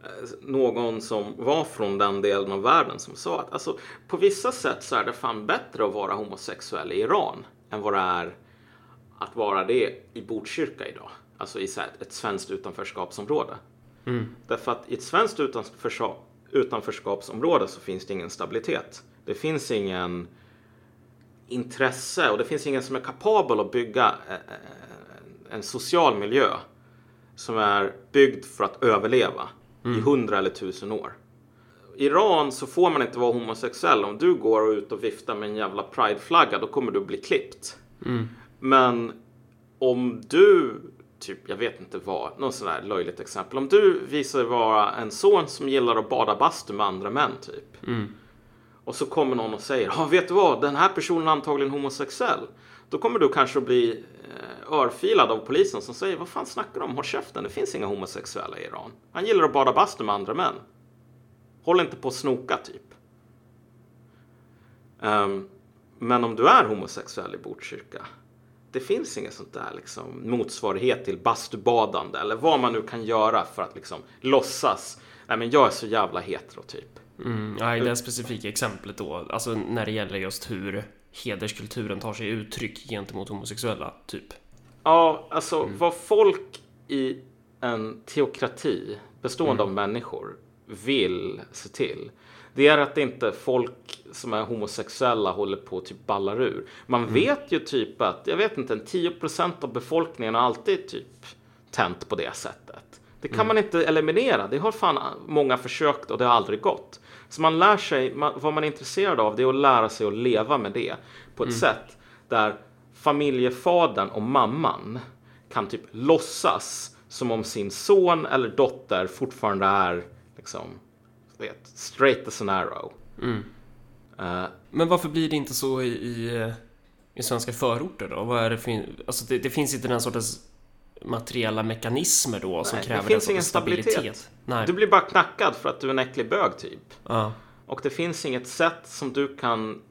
eh, någon som var från den delen av världen som sa att alltså, på vissa sätt så är det fan bättre att vara homosexuell i Iran än vad det är att vara det i Botkyrka idag. Alltså i ett svenskt utanförskapsområde. Därför att i ett svenskt utanförskap, utanförskapsområde så finns det ingen stabilitet. Det finns ingen intresse och det finns ingen som är kapabel att bygga eh, eh, en social miljö som är byggd för att överleva i hundra eller tusen år. I Iran så får man inte vara homosexuell. Om du går ut och viftar med en jävla prideflagga då kommer du bli klippt. Men om du, typ, jag vet inte vad, något sånt där löjligt exempel. Om du visar dig vara en son som gillar att bada bastu med andra män typ. Och så kommer någon och säger, ja vet du vad, den här personen är antagligen homosexuell. Då kommer du kanske att bli eh, örfilad av polisen som säger, vad fan snackar du om? Håll käften, det finns inga homosexuella i Iran. Han gillar att bada bastu med andra män. Håll inte på att snoka typ. Ehm, men om du är homosexuell i Botkyrka, det finns inget sånt där liksom, motsvarighet till bastubadande eller vad man nu kan göra för att liksom låtsas. Nej men jag är så jävla hetero typ. Mm, ja, I det specifika exemplet då, alltså när det gäller just hur hederskulturen tar sig uttryck gentemot homosexuella, typ. Ja, alltså vad folk i en teokrati bestående av människor vill se till. Det är att inte folk som är homosexuella håller på att typ ballar ur. Man vet ju typ att, jag vet inte, en 10% av befolkningen har alltid typ tänt på det sättet. Det kan man inte eliminera. Det har fan många försökt och det har aldrig gått. Så man lär sig, man, vad man är intresserad av det är att lära sig att leva med det på ett sätt där familjefadern och mamman kan typ låtsas som om sin son eller dotter fortfarande är liksom, vet, straight as an arrow. Eh, Men varför blir det inte så i, i, i svenska förorter då? Vad är det, för, alltså det, det finns inte den sortens materiella mekanismer då som Nej, det kräver finns den ingen sortens stabilitet. Nej. Du blir bara knackad för att du är en äcklig bög typ. Ja. Och det finns inget sätt som du kan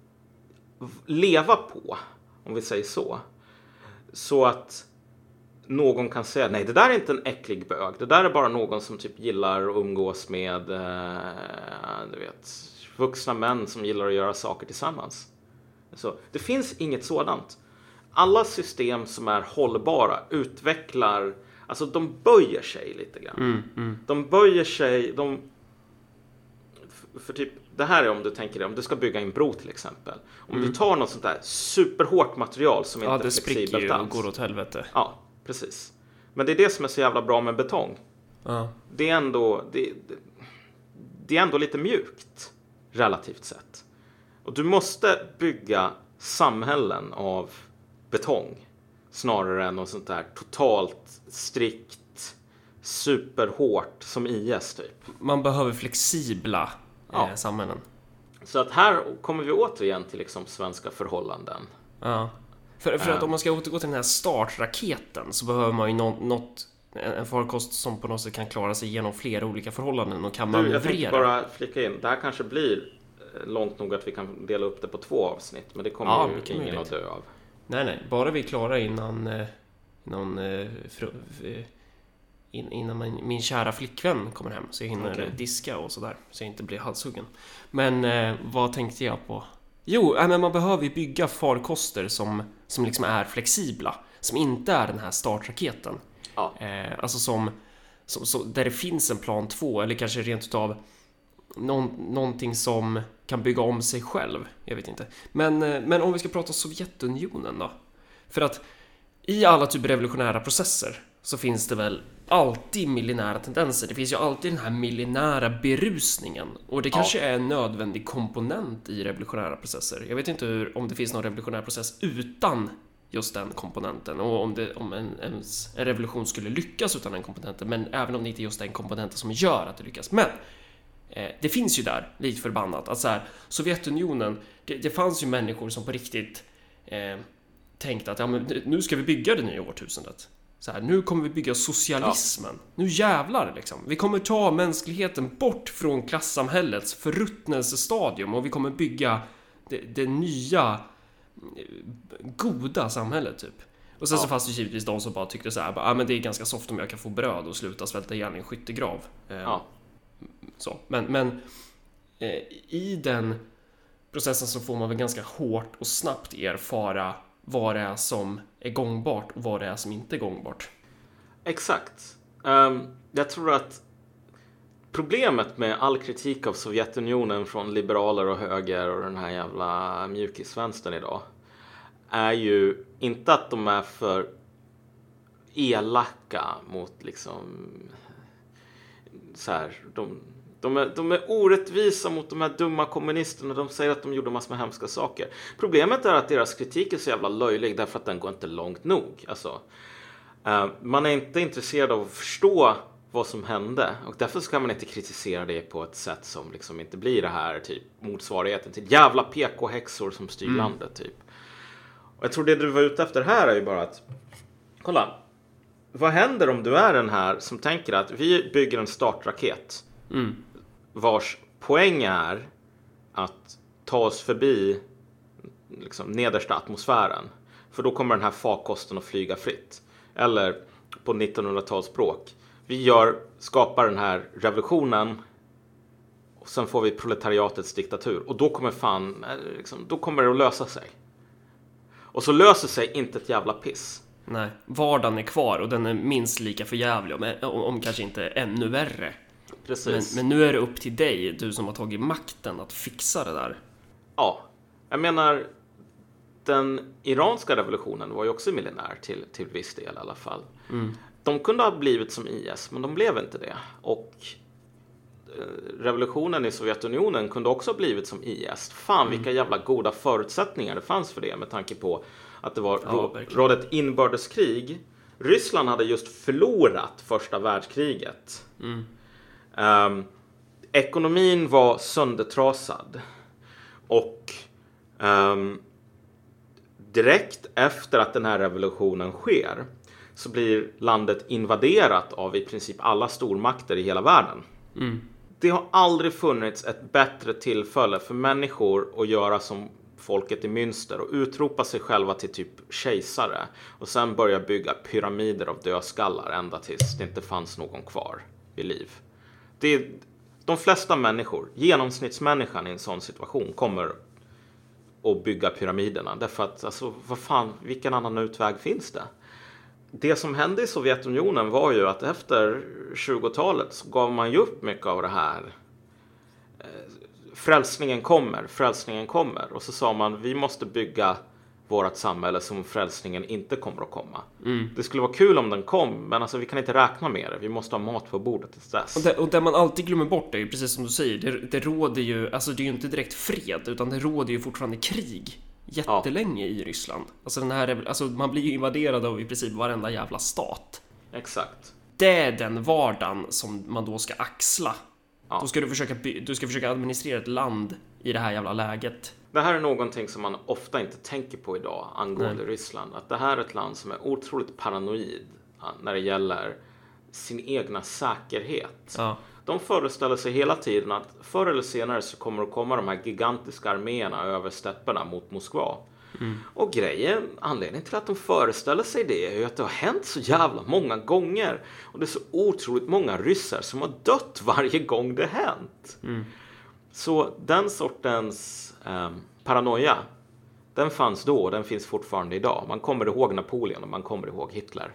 leva på, om vi säger så. Så att någon kan säga nej, det där är inte en äcklig bög. Det där är bara någon som typ gillar att umgås med, eh, du vet, vuxna män som gillar att göra saker tillsammans. Så, det finns inget sådant. Alla system som är hållbara utvecklar, alltså de böjer sig lite grann. De böjer sig, de för- typ, det här är om du tänker dig, om du ska bygga en bro till exempel. Om du tar något sånt där superhårt material som ja, inte är det spricker flexibelt ju och alls. går åt helvete. Ja, precis. Men det är det som är så jävla bra med betong. Ja. Det är ändå, det, det, det är ändå lite mjukt relativt sett. Och du måste bygga samhällen av betong snarare än något sånt där totalt strikt superhårt som IS typ. Man behöver flexibla Ja. eh, samhällen. Så att här kommer vi återigen till liksom svenska förhållanden. Ja. För, för att om man ska återgå till den här startraketen så behöver man ju nå- något, en farkost som på något sätt kan klara sig genom flera olika förhållanden och kan Du, jag tänkte manövrera. bara flika in, det här kanske blir eh, långt nog att vi kan dela upp det på två avsnitt, men det kommer Ja, ju ingen möjligt. att dö av. Nej, nej, bara vi är klara innan, eh, innan, eh, innan min, min kära flickvän kommer hem så jag hinner eh, diska och sådär så jag inte blir halshuggen. Men vad tänkte jag på? Jo, men man behöver ju bygga farkoster som, som liksom är flexibla. Som inte är den här startraketen. Ja. Eh, alltså som, som, så, där det finns en plan 2 eller kanske rent utav någon, någonting som kan bygga om sig själv. Jag vet inte. Men, eh, men om vi ska prata Sovjetunionen då? För att i alla typ revolutionära processer så finns det väl alltid millinära tendenser. Det finns ju alltid den här millinära berusningen och det kanske är en nödvändig komponent i revolutionära processer. Jag vet inte hur, om det finns någon revolutionär process utan just den komponenten och om, det, om en, ens, en revolution skulle lyckas utan den komponenten, men även om det inte är just den komponenten som gör att det lyckas. Men Eh, det finns ju där, likt förbannat, att så här, Sovjetunionen, det, det fanns ju människor som på riktigt eh, tänkte att ja, men nu ska vi bygga det nya årtusendet. Så här, nu kommer vi bygga socialismen. Nu jävlar liksom. Vi kommer ta mänskligheten bort från klassamhällets förruttnelsestadium och vi kommer bygga det, det nya eh, goda samhället typ. Och sen så Ja. fanns det givetvis de som bara tyckte så här, bara, ah, men det är ganska soft om jag kan få bröd och sluta svälta ihjäl i en skyttegrav. Eh, Ja. så. Men, men eh, i den processen så får man väl ganska hårt och snabbt erfara vad det är som är gångbart och vad det är som inte är gångbart. Exakt. Um, jag tror att Problemet med all kritik av Sovjetunionen från liberaler och höger och den här jävla mjukisvänstern idag är ju inte att de är för elaka mot liksom så här, de, de, är, de är orättvisa mot de här dumma kommunisterna. De säger att de gjorde massor med hemska saker. Problemet är att deras kritik är så jävla löjlig därför att den går inte långt nog. Alltså, eh, man är inte intresserad av att förstå vad som hände och därför ska man inte kritisera det på ett sätt som liksom inte blir det här typ motsvarigheten till jävla PK-häxor som styr landet typ. Och jag tror det du var ute efter här är ju bara att kolla. Vad händer om du är den här som tänker att vi bygger en startraket vars poäng är att ta oss förbi liksom, nedersta atmosfären. För då kommer den här farkosten att flyga fritt. Eller på 1900-talsspråk. Vi gör, skapar den här revolutionen och sen får vi proletariatets diktatur. Och då kommer fan, liksom, då kommer det att lösa sig. Och så löser sig inte ett jävla piss. Nej, vardagen är kvar och den är minst lika förjävlig, om, om kanske inte ännu värre. Men, Precis. men nu är det upp till dig, du som har tagit makten, att fixa det där. Ja, jag menar den iranska revolutionen var ju också millenär till, till viss del i alla fall. De kunde ha blivit som IS, men de blev inte det. Och eh, revolutionen i Sovjetunionen kunde också ha blivit som IS. Fan vilka jävla goda förutsättningar det fanns för det med tanke på att det var Ja, rå- verkligen. rådde ett inbördeskrig. Ryssland hade just förlorat första världskriget. Ehm, ekonomin var söndertrasad. Och ehm, direkt efter att den här revolutionen sker så blir landet invaderat av i princip alla stormakter i hela världen. Det har aldrig funnits ett bättre tillfälle för människor att göra som folket i Münster och utropa sig själva till typ kejsare och sen börja bygga pyramider av dödskallar ända tills det inte fanns någon kvar vid liv. Det är, de flesta människor, genomsnittsmänniskan i en sån situation kommer att bygga pyramiderna därför att alltså vad fan, vilken annan utväg finns det? det som hände i Sovjetunionen var ju att efter 20-talet så gav man ju upp mycket av det här. Eh, frälsningen kommer, frälsningen kommer. Och så sa man vi måste bygga vårt samhälle som frälsningen inte kommer att komma. Det skulle vara kul om den kom, men alltså vi kan inte räkna med det. Vi måste ha mat på bordet tills dess. Och det, och det man alltid glömmer bort är ju precis som du säger, det, det råder ju, alltså det är ju inte direkt fred, utan det råder ju fortfarande krig jättelänge i Ryssland. Alltså den här, alltså man blir ju invaderad av i princip varenda jävla stat. Exakt. Det är den vardagen som man då ska axla. Ja. Då ska du försöka, du ska försöka administrera ett land i det här jävla läget. Det här är någonting som man ofta inte tänker på idag angående Ryssland. Att det här är ett land som är otroligt paranoid när det gäller sin egna säkerhet. Ja. De föreställer sig hela tiden att förr eller senare så kommer det komma de här gigantiska arméerna över stäpperna mot Moskva. Och grejen, anledningen till att de föreställer sig det är ju att det har hänt så jävla många gånger. Och det är så otroligt många ryssar som har dött varje gång det hänt. Så den sortens eh, paranoia, den fanns då och den finns fortfarande idag. Man kommer ihåg Napoleon och man kommer ihåg Hitler.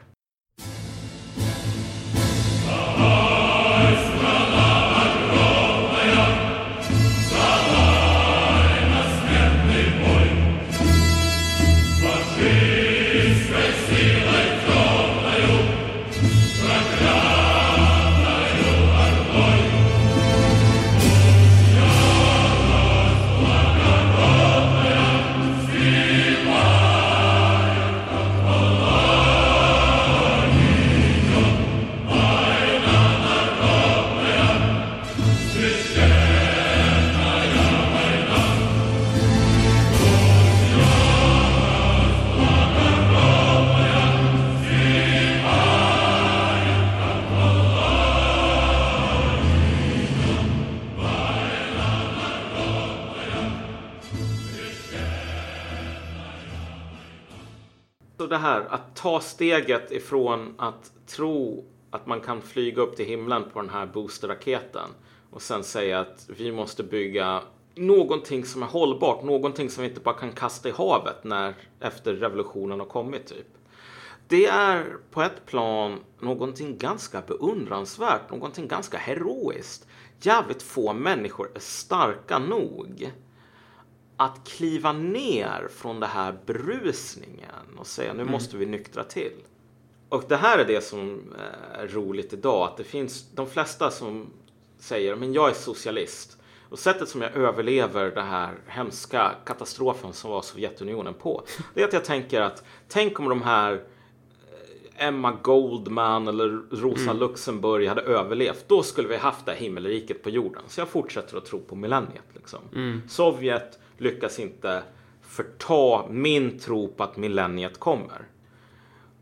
Det här att ta steget ifrån att tro att man kan flyga upp till himlen på den här boosterraketen och sen säga att vi måste bygga någonting som är hållbart, någonting som vi inte bara kan kasta i havet när efter revolutionen har kommit typ. det är på ett plan någonting ganska beundransvärt, någonting ganska heroiskt. Jävligt få människor är starka nog att kliva ner från det här berusningen och säga nu måste vi nyktra till. Och det här är det som är roligt idag, att det finns de flesta som säger men jag är socialist. Och sättet som jag överlever den här hemska katastrofen som var Sovjetunionen på, det är att jag tänker att tänk om de här eh, Emma Goldman eller Rosa Luxemburg hade överlevt. Då skulle vi haft det här himmelriket på jorden. Så jag fortsätter att tro på millenniet. Liksom. Sovjet lyckas inte förta min tro på att millenniet kommer.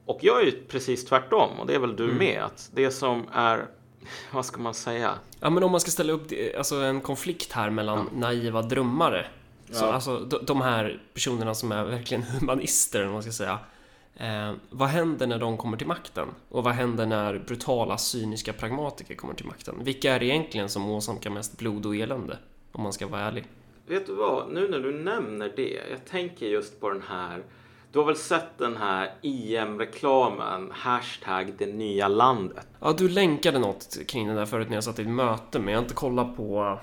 Och jag är ju precis tvärtom och det är väl du med. Att det som är, vad ska man säga? Ja, men om man ska ställa upp det- alltså en konflikt här mellan naiva drömmare. Så, Ja. alltså, de, de här personerna som är verkligen humanister, vad man ska säga. Eh, vad händer när de kommer till makten? Och vad händer när brutala, cyniska pragmatiker kommer till makten? Vilka är det egentligen som åsamkar mest blod och elände? Om man ska vara ärlig. Vet du vad, nu när du nämner det, jag tänker just på den här, du har väl sett den här IM-reklamen, hashtag det nya landet? Ja, du länkade något kring den där förut när jag satt i ett möte, men jag har inte kollat på...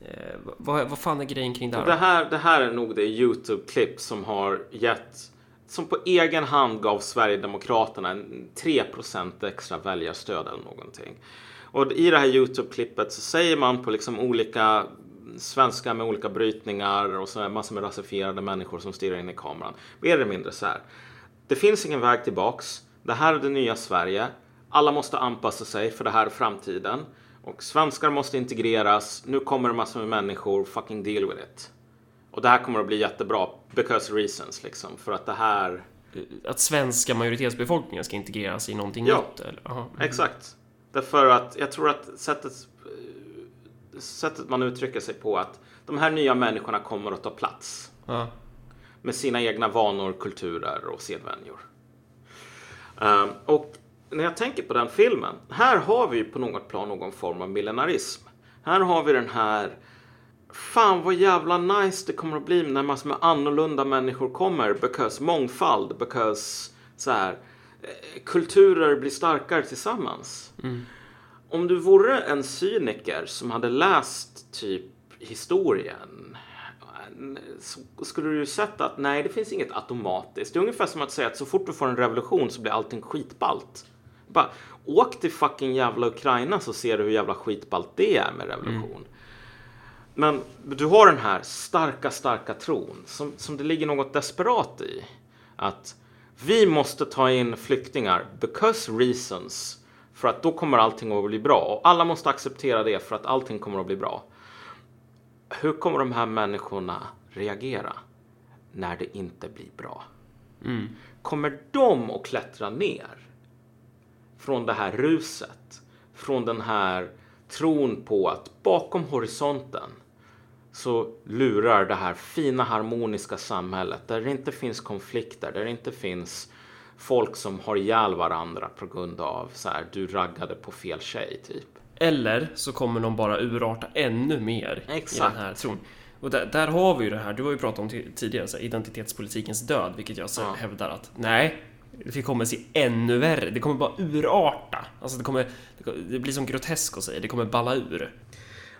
Eh, vad, vad fan är grejen kring det här? Det här, det här är nog det YouTube-klipp som har gett, som på egen hand gav Sverigedemokraterna en 3% extra väljarstöd eller någonting. Och i det här YouTube-klippet så säger man på liksom olika svenskar med olika brytningar och så är massor med rasifierade människor som stirrar in i kameran. Mer eller mindre så här. Det finns ingen väg tillbaks. Det här är det nya Sverige. Alla måste anpassa sig för det här är framtiden. Och svenskar måste integreras. Nu kommer det massor med människor. Fucking deal with it. Och det här kommer att bli jättebra. Because reasons liksom. För att det här... Att svenska majoritetsbefolkningen ska integreras i någonting Ja. nytt? Eller? Aha. Exakt. Därför att jag tror att sättet, sättet man uttrycker sig på att de här nya människorna kommer att ta plats. Ja. med sina egna vanor, kulturer och sedvänjor. Ehm, och när jag tänker på den filmen, här har vi på något plan någon form av millenarism. Här har vi den här Fan vad jävla nice det kommer att bli när massor med annorlunda människor kommer. Because mångfald, because så här, eh, kulturer blir starkare tillsammans. Om du vore en cyniker som hade läst typ historien så skulle du ju sett att nej, det finns inget automatiskt. Det är ungefär som att säga att så fort du får en revolution så blir allting skitballt. Bara, åk till fucking jävla Ukraina så ser du hur jävla skitballt det är med revolution. Men du har den här starka, starka tron som, som det ligger något desperat i. Att vi måste ta in flyktingar because reasons. För att då kommer allting att bli bra. Och alla måste acceptera det för att allting kommer att bli bra. Hur kommer de här människorna reagera när det inte blir bra? Kommer de att klättra ner från det här ruset? Från den här tron på att bakom horisonten så lurar det här fina harmoniska samhället där det inte finns konflikter, där det inte finns folk som har ihjäl varandra på grund av så här, du raggade på fel tjej typ. Eller så kommer de bara urarta ännu mer Exakt. i den här tron. Och där, där har vi ju det här, du har ju pratat om ti- tidigare, så här, identitetspolitikens död, vilket jag så Ja. hävdar att nej, det kommer se ännu värre. Det kommer bara urarta. Alltså det kommer, det kommer- det blir som grotesk att säga, det kommer balla ur.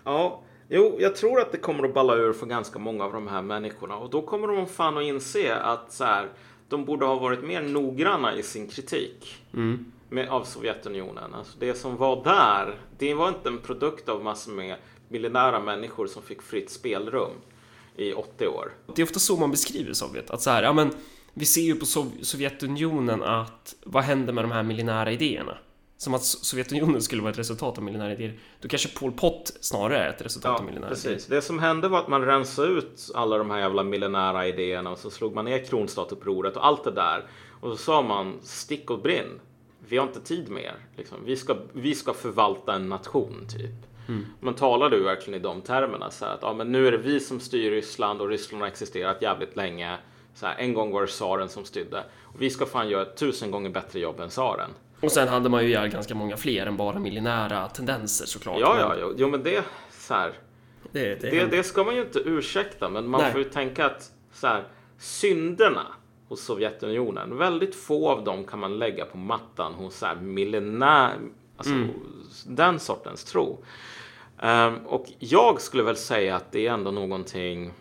Ja, jo, jag tror att det kommer att balla ur för ganska många av de här människorna och då kommer de fan att inse att så här, de borde ha varit mer noggranna i sin kritik med, av Sovjetunionen. Alltså det som var där, det var inte en produkt av massor med miljonära människor som fick fritt spelrum i 80 år. Det är ofta så man beskriver Sovjet, att så här, ja men vi ser ju på Sov- Sovjetunionen att vad händer med de här millinära idéerna? Som att So- Sovjetunionen skulle vara ett resultat av millinära idéer. Då kanske Pol Pot snarare är ett resultat Ja, av millinära idéer. precis. Det som hände var att man rensade ut alla de här jävla miljonära idéerna och så slog man ner kronstatsupproret och allt det där. Och så sa man stick och brinn. Vi har inte tid med er. Liksom. Vi, ska, vi ska förvalta en nation typ. Man talade ju verkligen i de termerna. Så här, att ja, men nu är det vi som styr Ryssland och Ryssland har existerat jävligt länge. Så här, en gång var det tsaren som styrde. Och vi ska fan göra ett tusen gånger bättre jobb än tsaren. Och sen hade man ju ihjäl ganska många fler än bara millinära tendenser såklart. Ja, ja, jo, jo men det så här. Det, det, Det, det ska man ju inte ursäkta, men man Nej. får ju tänka att så här, synderna hos Sovjetunionen. Väldigt få av dem kan man lägga på mattan hos så här millenär, alltså den sortens tro. Ehm, och jag skulle väl säga att det är ändå någonting,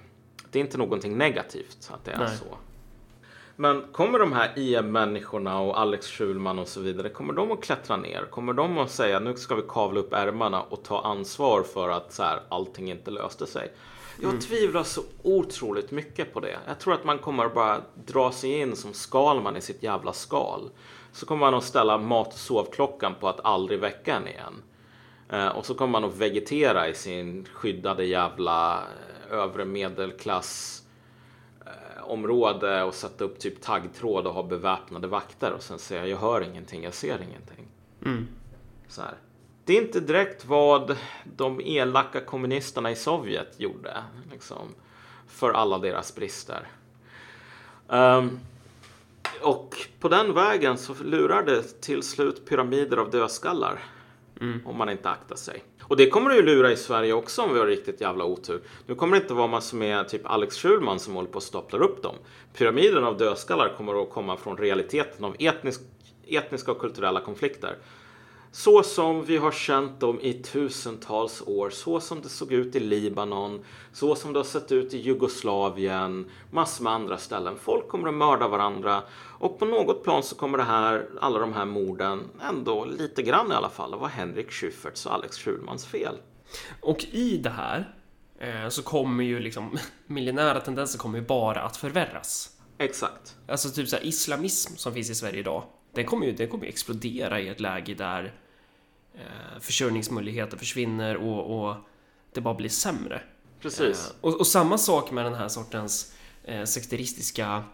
det är inte någonting negativt att det är Nej. så. Men kommer de här IM-människorna och Alex Schulman och så vidare, kommer de att klättra ner? Kommer de att säga nu ska vi kavla upp ärmarna och ta ansvar för att så här, allting inte löste sig? Jag tvivlar så otroligt mycket på det. Jag tror att man kommer bara dra sig in som Skalman i sitt jävla skal. Så kommer man att ställa mat och sovklockan på att aldrig väcka en igen. Eh, och så kommer man att vegetera i sin skyddade jävla eh, övre medelklass område och sätta upp typ taggtråd och ha beväpnade vakter och sen säga jag hör ingenting, jag ser ingenting. Mm. Så här. Det är inte direkt vad de elaka kommunisterna i Sovjet gjorde liksom, för alla deras brister. Ehm, och på den vägen så lurar det till slut pyramider av dödskallar. Mm. Om man inte aktar sig. Och det kommer det ju lura i Sverige också om vi har riktigt jävla otur. Nu kommer det inte vara massor med typ Alex Schulman som håller på och staplar upp dem. Pyramiden av dödskallar kommer att komma från realiteten av etnisk, etniska och kulturella konflikter. Så som vi har känt dem i tusentals år, så som det såg ut i Libanon, så som det har sett ut i Jugoslavien, massor med andra ställen. Folk kommer att mörda varandra och på något plan så kommer det här, alla de här morden ändå lite grann i alla fall att vara Henrik Schyfferts och Alex Schulmans fel. Och i det här eh, så kommer ju liksom millenära tendenser kommer ju bara att förvärras. Exakt. Alltså typ så här islamism som finns i Sverige idag. Den kommer ju, den kommer ju explodera i ett läge där eh, försörjningsmöjligheter försvinner och, och det bara blir sämre. Precis. Eh, och, och samma sak med den här sortens eh, sekteristiska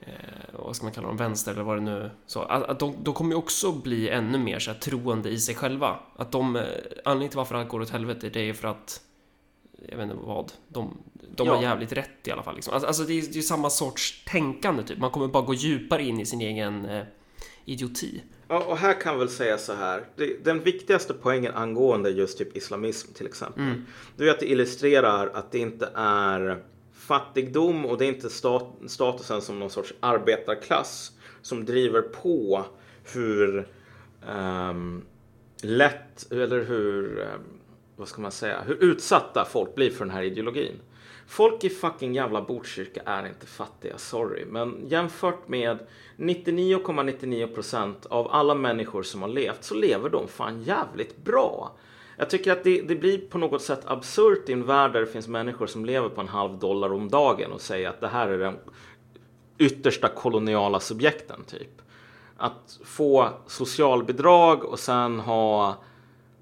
eh, vad ska man kalla dem, vänster eller vad det nu så. Att, att de, de kommer ju också bli ännu mer så här, troende i sig själva. Att de, eh, anledningen till varför allt går åt helvete det är för att jag vet inte vad, de, de Ja. har jävligt rätt i alla fall. Liksom. Alltså, alltså det, är, är samma sorts tänkande typ. Man kommer bara gå djupare in i sin egen eh, idioti. Ja, och här kan jag väl säga så här. Den viktigaste poängen angående just typ islamism till exempel. Det är att det illustrerar att det inte är fattigdom och det är inte stat, statusen som någon sorts arbetarklass som driver på hur ehm, lätt eller hur, ehm, vad ska man säga, hur utsatta folk blir för den här ideologin. Folk i fucking jävla Botkyrka är inte fattiga, sorry. Men jämfört med 99,99% av alla människor som har levt så lever de fan jävligt bra. Jag tycker att det, det blir på något sätt absurt i en värld där det finns människor som lever på en halv dollar om dagen och säger att det här är den yttersta koloniala subjekten typ. Att få socialbidrag och sen ha,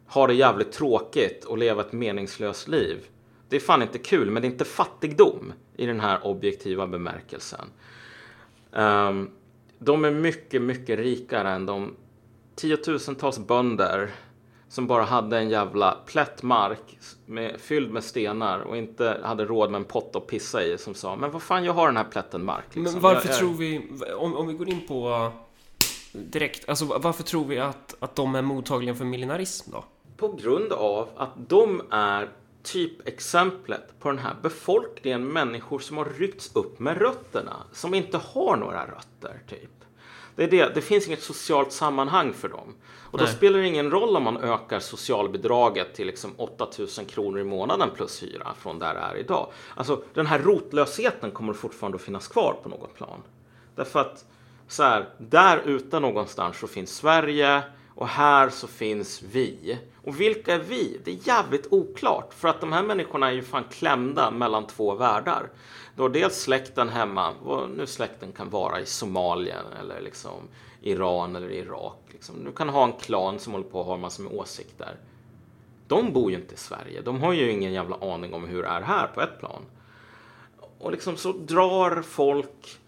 ha det jävligt tråkigt och leva ett meningslöst liv. Det är fan inte kul, men det är inte fattigdom i den här objektiva bemärkelsen. Ehm, de är mycket, mycket rikare än de tiotusentals bönder som bara hade en jävla plätt mark med, fylld med stenar och inte hade råd med en pott att pissa i som sa men vad fan jag har den här plätten mark. liksom. Men varför Jag tror vi, om, om vi går in på direkt, alltså varför tror vi att, att de är mottagliga för millenarism då? På grund av att de är typexemplet på den här befolkningen människor som har ryckts upp med rötterna. Som inte har några rötter, typ. Det, är det. det finns inget socialt sammanhang för dem. Och då Nej. spelar det ingen roll om man ökar socialbidraget till liksom 8000 kronor i månaden plus hyra från där det är idag. Alltså den här rotlösheten kommer fortfarande att finnas kvar på något plan. Därför att så här, där ute någonstans så finns Sverige och här så finns vi. Och vilka är vi? Det är jävligt oklart. För att de här människorna är ju fan klämda mellan två världar. Du har dels släkten hemma, vad nu släkten kan vara i Somalia eller liksom Iran eller Irak. Liksom. Du kan ha en klan som håller på och har massor med åsikter. De bor ju inte i Sverige. De har ju ingen jävla aning om hur det är här på ett plan. Och liksom så drar folk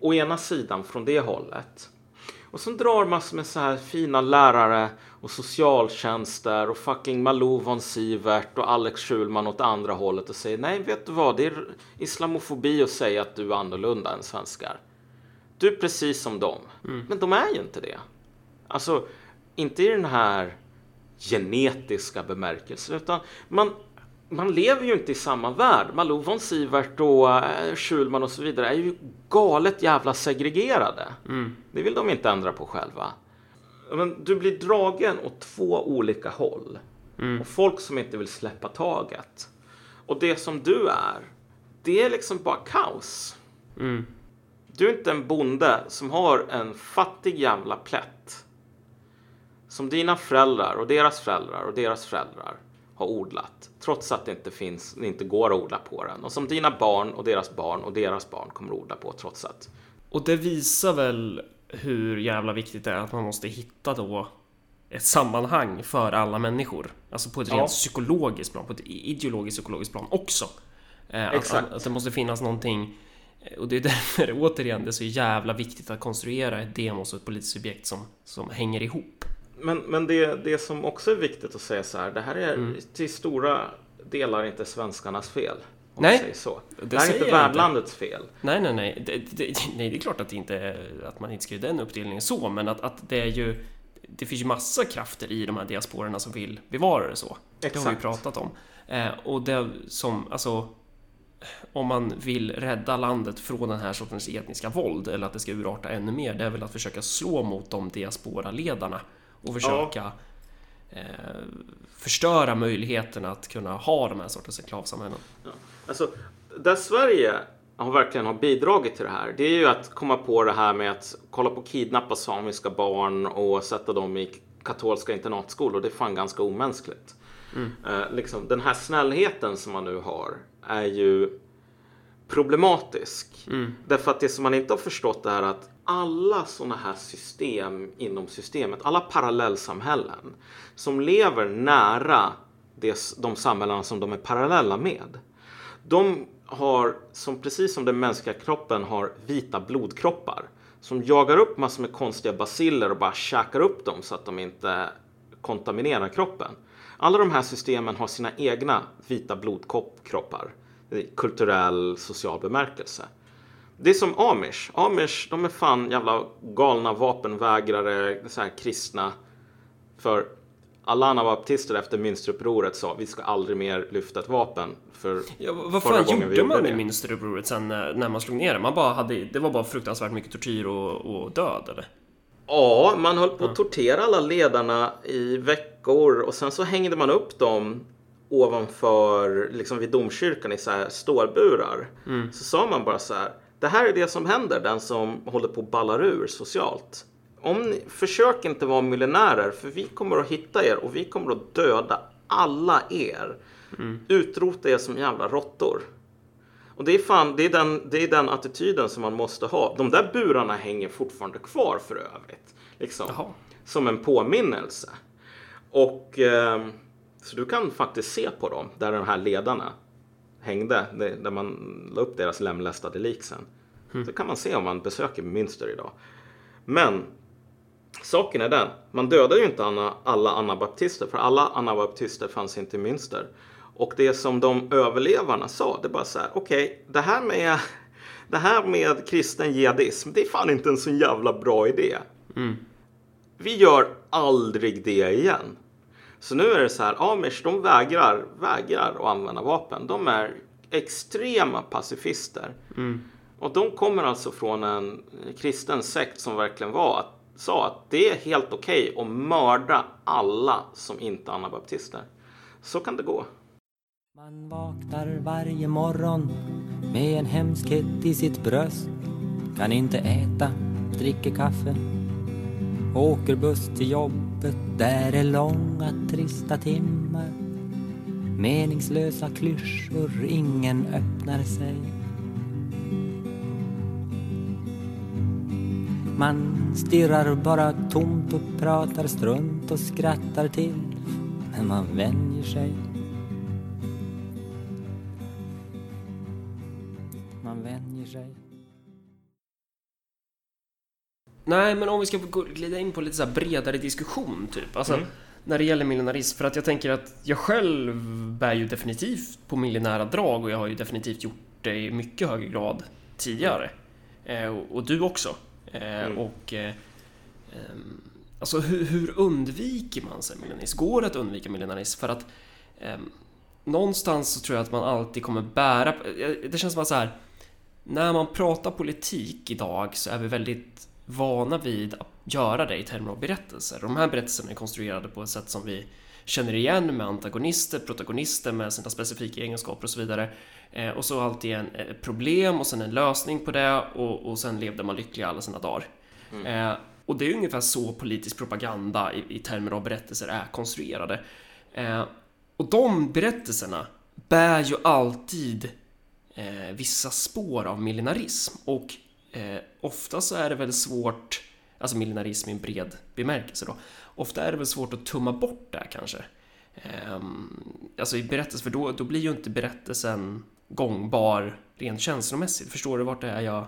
å ena sidan från det hållet. Och så drar massor med så här fina lärare och socialtjänster och fucking Malou von Sivert och Alex Schulman åt andra hållet och säger nej, vet du vad, det är islamofobi att säga att du är annorlunda än svenskar. Du är precis som dem. Men de är ju inte det. Alltså, inte i den här genetiska bemärkelsen, utan man, man lever ju inte i samma värld. Malou von Sivert och eh, Schulman och så vidare är ju galet jävla segregerade. Det vill de inte ändra på själva. Men du blir dragen åt två olika håll. Och folk som inte vill släppa taget. Och det som du är, det är liksom bara kaos. Du är inte en bonde som har en fattig jävla plätt. Som dina föräldrar och deras föräldrar och deras föräldrar har odlat. Trots att det inte finns, det inte går att odla på den. Och som dina barn och deras barn och deras barn kommer att odla på trots att. Och det visar väl hur jävla viktigt det är att man måste hitta då ett sammanhang för alla människor. Alltså på ett Ja. rent psykologiskt plan, på ett ideologiskt psykologiskt plan också. Eh, Exakt. att, att det måste finnas någonting och det är därför återigen det är så jävla viktigt att konstruera ett demos och ett politiskt subjekt som, som hänger ihop. Men, men det, det som också är viktigt att säga så här. Det här är till stora delar inte svenskarnas fel. Om Nej, man säger så. det Det, här är inte värdlandets fel. Nej, nej, nej. Det, det, nej, det är klart att, det inte, är- att man inte ska göra den uppdelningen så, men att, att det är ju det finns ju massa krafter i de här diasporerna som vill bevara det så. Det har vi Exakt. pratat om. Eh, och det som, alltså, om man vill rädda landet från den här sortens etniska våld eller att det ska urarta ännu mer, det är väl att försöka slå mot de diaspora-ledarna och försöka eh, förstöra möjligheterna att kunna ha de här sortens enklavsamhällen. Alltså, där Sverige har verkligen har bidragit till det här, det är ju att komma på det här med att kolla på kidnappa samiska barn och sätta dem i katolska internatskolor. Det är fan ganska omänskligt. Eh, liksom, den här snällheten som man nu har är ju problematisk. Därför att det som man inte har förstått är att alla sådana här system inom systemet, alla parallellsamhällen som lever nära det, de samhällen som de är parallella med. De har, som precis som den mänskliga kroppen, har vita blodkroppar som jagar upp massor med konstiga basiller och bara käkar upp dem så att de inte kontaminerar kroppen. Alla de här systemen har sina egna vita blodkroppar i kulturell, social bemärkelse. Det är som amish. Amish, de är fan jävla galna vapenvägrare, så här kristna. För alla anabaptister efter Münsterupproret sa vi ska aldrig mer lyfta ett vapen. För Ja, vad fan gjorde man gjorde i det. Münsterupproret sen när, när man slog ner det? Man bara hade, det var bara fruktansvärt mycket tortyr och, och död eller? Ja, man höll på att tortera alla ledarna i veckor och sen så hängde man upp dem ovanför, liksom vid domkyrkan i så här stålburar. Så sa man bara så här, det här är det som händer den som håller på att ballar ur socialt. Om ni, försök inte vara miljonärer för vi kommer att hitta er och vi kommer att döda alla er. Utrota er som jävla råttor. Och det är fan, det är, den, det är den attityden som man måste ha. De där burarna hänger fortfarande kvar för övrigt. Liksom. Jaha. Som en påminnelse. Och ehm, så du kan faktiskt se på dem där de här ledarna hängde, där man la upp deras lemlästade lik sen. Så kan man se om man besöker Münster idag. Men saken är den, man dödar ju inte anna, alla anabaptister, för alla anabaptister fanns inte i Münster. Och det som de överlevarna sa, det bara så här, okej, det här med det här med kristen jihadism, det är fan inte en så jävla bra idé. Vi gör aldrig det igen. Så nu är det så här, Amish de vägrar, vägrar att använda vapen. De är extrema pacifister. Och de kommer alltså från en kristen sekt som verkligen var att, sa att det är helt okej att mörda alla som inte är anabaptister. Så kan det gå. Man vaknar varje morgon med en hemskhet i sitt bröst Kan inte äta, dricker kaffe Åker buss till jobbet, där är långa trista timmar Meningslösa klyschor, ingen öppnar sig Man stirrar bara tomt och pratar strunt och skrattar till Men man vänjer sig Man vänjer sig. Nej, men om vi ska glida in på lite så här bredare diskussion typ. Alltså, när det gäller miljonarism. För att jag tänker att jag själv bär ju definitivt på miljonära drag och jag har ju definitivt gjort det i mycket högre grad tidigare. Eh, och, och du också. Eh, Och... Eh, ehm, alltså hur, hur undviker man sig miljonarism? Går det att undvika miljonarism? För att... ehm, någonstans så tror jag att man alltid kommer bära... Det känns som så här. När man pratar politik idag så är vi väldigt vana vid att göra det i termer av berättelser. De här berättelserna är konstruerade på ett sätt som vi känner igen med antagonister, protagonister med sina specifika egenskaper och så vidare. Eh, och så alltid en ett problem och sen en lösning på det och, och sen levde man lycklig alla sina dagar. Mm. Eh, och det är ungefär så politisk propaganda i, i termer av berättelser är konstruerade. Eh, och de berättelserna bär ju alltid eh, vissa spår av millenarism och eh, ofta så är det väl svårt, alltså millenarism i en bred bemärkelse då, ofta är det väl svårt att tumma bort det kanske. Ehm, alltså i berättelser, för då, då blir ju inte berättelsen gångbar rent känslomässigt. Förstår du vart det är jag...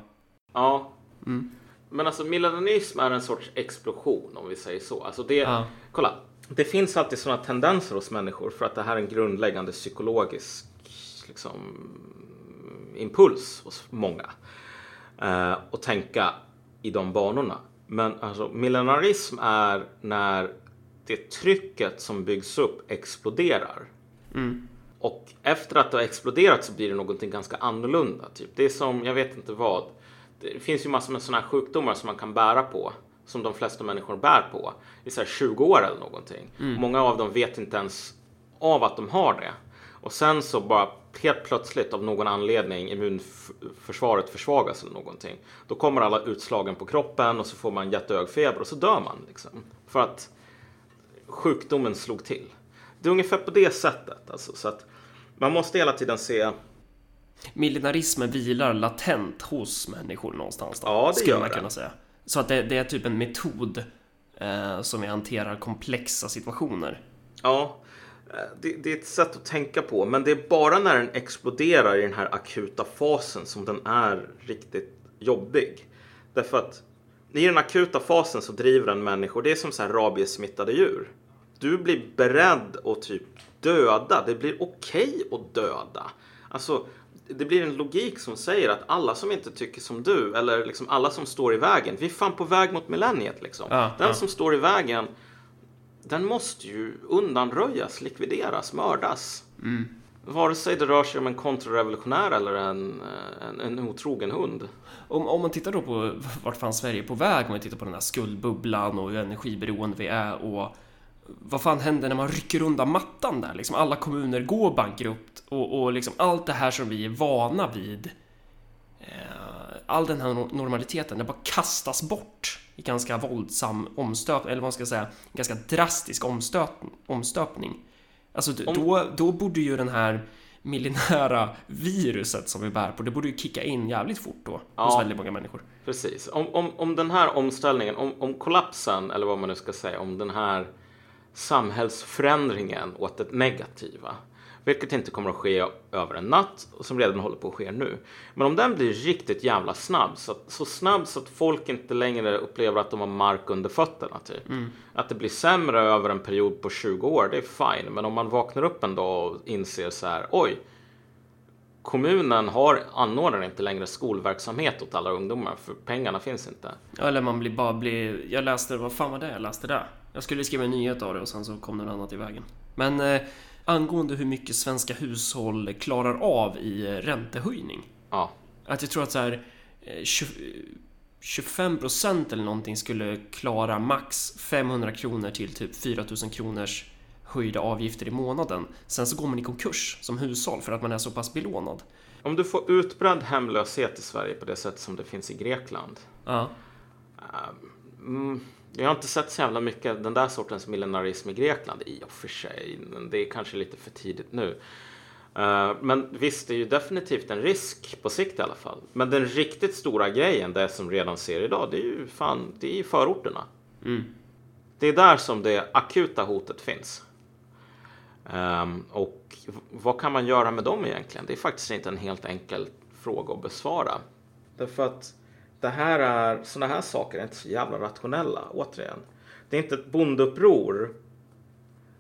Ja. Mm. Men alltså millenarism är en sorts explosion om vi säger så. Alltså det, Ja. kolla. Det finns alltid sådana tendenser hos människor för att det här är en grundläggande psykologisk liksom, impuls hos många. Eh, och tänka i de banorna. Men alltså millenarism är när det trycket som byggs upp exploderar. Mm. Och efter att det har exploderat så blir det någonting ganska annorlunda. Typ. Det är som, jag vet inte vad. Det finns ju massor med sådana här sjukdomar som man kan bära på. Som de flesta människor bär på i så här 20 år eller någonting. Många av dem vet inte ens av att de har det. Och sen så bara helt plötsligt av någon anledning immunförsvaret försvagas eller någonting. Då kommer alla utslagen på kroppen och så får man jättehög feber och så dör man. Liksom. För att sjukdomen slog till. Det är ungefär på det sättet. Alltså, så att man måste hela tiden se Millenarismen vilar latent hos människor någonstans då, Ja, det skulle man kunna säga. Så att det, det är typ en metod eh, som vi hanterar komplexa situationer. Ja, det, det är ett sätt att tänka på. Men det är bara när den exploderar i den här akuta fasen som den är riktigt jobbig. Därför att i den akuta fasen så driver den människor. Det är som så här rabiessmittade djur. Du blir beredd att typ döda. Det blir okej att döda. Alltså, det blir en logik som säger att alla som inte tycker som du eller liksom alla som står i vägen. Vi är fan på väg mot millenniet liksom. Ja, den ja. som står i vägen den måste ju undanröjas, likvideras, mördas. Vare sig det rör sig om en kontrarevolutionär eller en, en, en otrogen hund. Om, om man tittar då på vart fan Sverige är på väg, om man tittar på den här skuldbubblan och hur energiberoende vi är och vad fan händer när man rycker undan mattan där? Liksom alla kommuner går bankrutt och, och liksom allt det här som vi är vana vid. All den här no- normaliteten, det bara kastas bort i ganska våldsam omstöpning, eller vad man ska säga, ganska drastisk omstöp, omstöpning. Alltså Om- då, då borde ju den här millinära viruset som vi bär på, det borde ju kicka in jävligt fort då hos Ja. väldigt många människor. Precis. Om, om, om den här omställningen, om, om kollapsen, eller vad man nu ska säga, om den här samhällsförändringen åt det negativa, vilket inte kommer att ske över en natt och som redan håller på att ske nu. Men om den blir riktigt jävla snabb, så, att, så snabb så att folk inte längre upplever att de har mark under fötterna, typ. Att det blir sämre över en period på 20 år, det är fine. Men om man vaknar upp en dag och inser så här, oj, kommunen har, anordnar inte längre skolverksamhet åt alla ungdomar för pengarna finns inte. Eller man blir bara blir... Jag läste, vad fan var det jag läste där? Jag skulle skriva en nyhet av det och sen så kom det något annat i vägen. Men eh, angående hur mycket svenska hushåll klarar av i eh, räntehöjning. Ja, Att jag tror att så här eh, 20, 25% eller någonting skulle klara max 500 kronor till typ 4000 kronors höjda avgifter i månaden. Sen så går man i konkurs som hushåll för att man är så pass belånad. om du får utbredd hemlöshet i Sverige på det sätt som det finns i Grekland. Ja. Mm, jag har inte sett så jävla mycket den där sortens millenarism i Grekland i och för sig. Men Det är kanske lite för tidigt nu. Eh, Men visst, det är ju definitivt en risk på sikt i alla fall. Men den riktigt stora grejen, det som redan ser idag, det är ju fan, det är ju förorterna. Mm. Det är där som det akuta hotet finns. Ehm, och vad kan man göra med dem egentligen? Det är faktiskt inte en helt enkel fråga att besvara. Därför att det här är, sådana här saker är inte så jävla rationella, återigen. Det är inte ett bondeuppror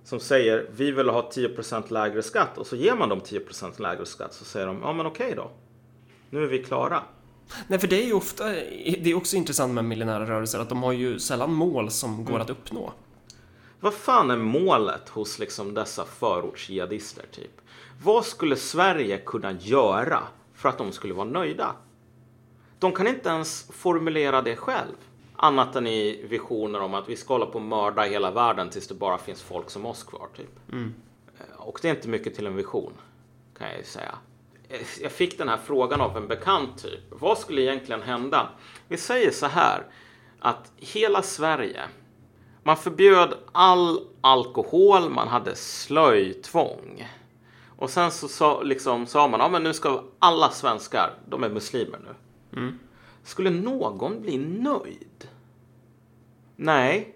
som säger vi vill ha 10% lägre skatt och så ger man dem 10% lägre skatt så säger de ja men okej då. Nu är vi klara. Nej, för det är ju ofta, det är också intressant med millenära rörelser att de har ju sällan mål som går att uppnå. vad fan är målet hos liksom dessa förortsjihadister typ? Vad skulle Sverige kunna göra för att de skulle vara nöjda? De kan inte ens formulera det själv. Annat än i visioner om att vi ska hålla på och mörda hela världen tills det bara finns folk som oss kvar. Typ. Eh, Och det är inte mycket till en vision, kan jag ju säga. Eh, Jag fick den här frågan av en bekant typ. Vad skulle egentligen hända? Vi säger så här att hela Sverige, man förbjöd all alkohol, man hade slöjtvång. Och sen så sa, liksom, sa man, ja men nu ska alla svenskar, de är muslimer nu. Skulle någon bli nöjd? Nej,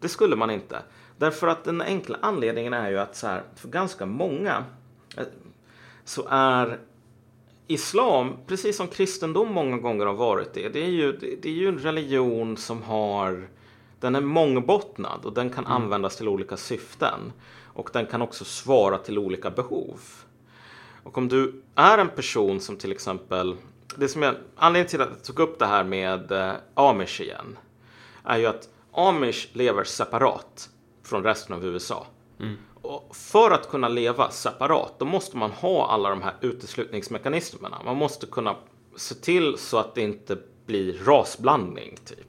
det skulle man inte. Därför att den enkla anledningen är ju att så här, för ganska många eh, så är islam, precis som kristendom många gånger har varit det, det är ju, det, är ju en religion som har den är mångbottnad och den kan användas till olika syften. Och den kan också svara till olika behov. Och om du är en person som till exempel, det som jag, anledningen till att jag tog upp det här med eh, amish igen, är ju att amish lever separat från resten av USA. Och för att kunna leva separat, då måste man ha alla de här uteslutningsmekanismerna. Man måste kunna se till så att det inte blir rasblandning, typ.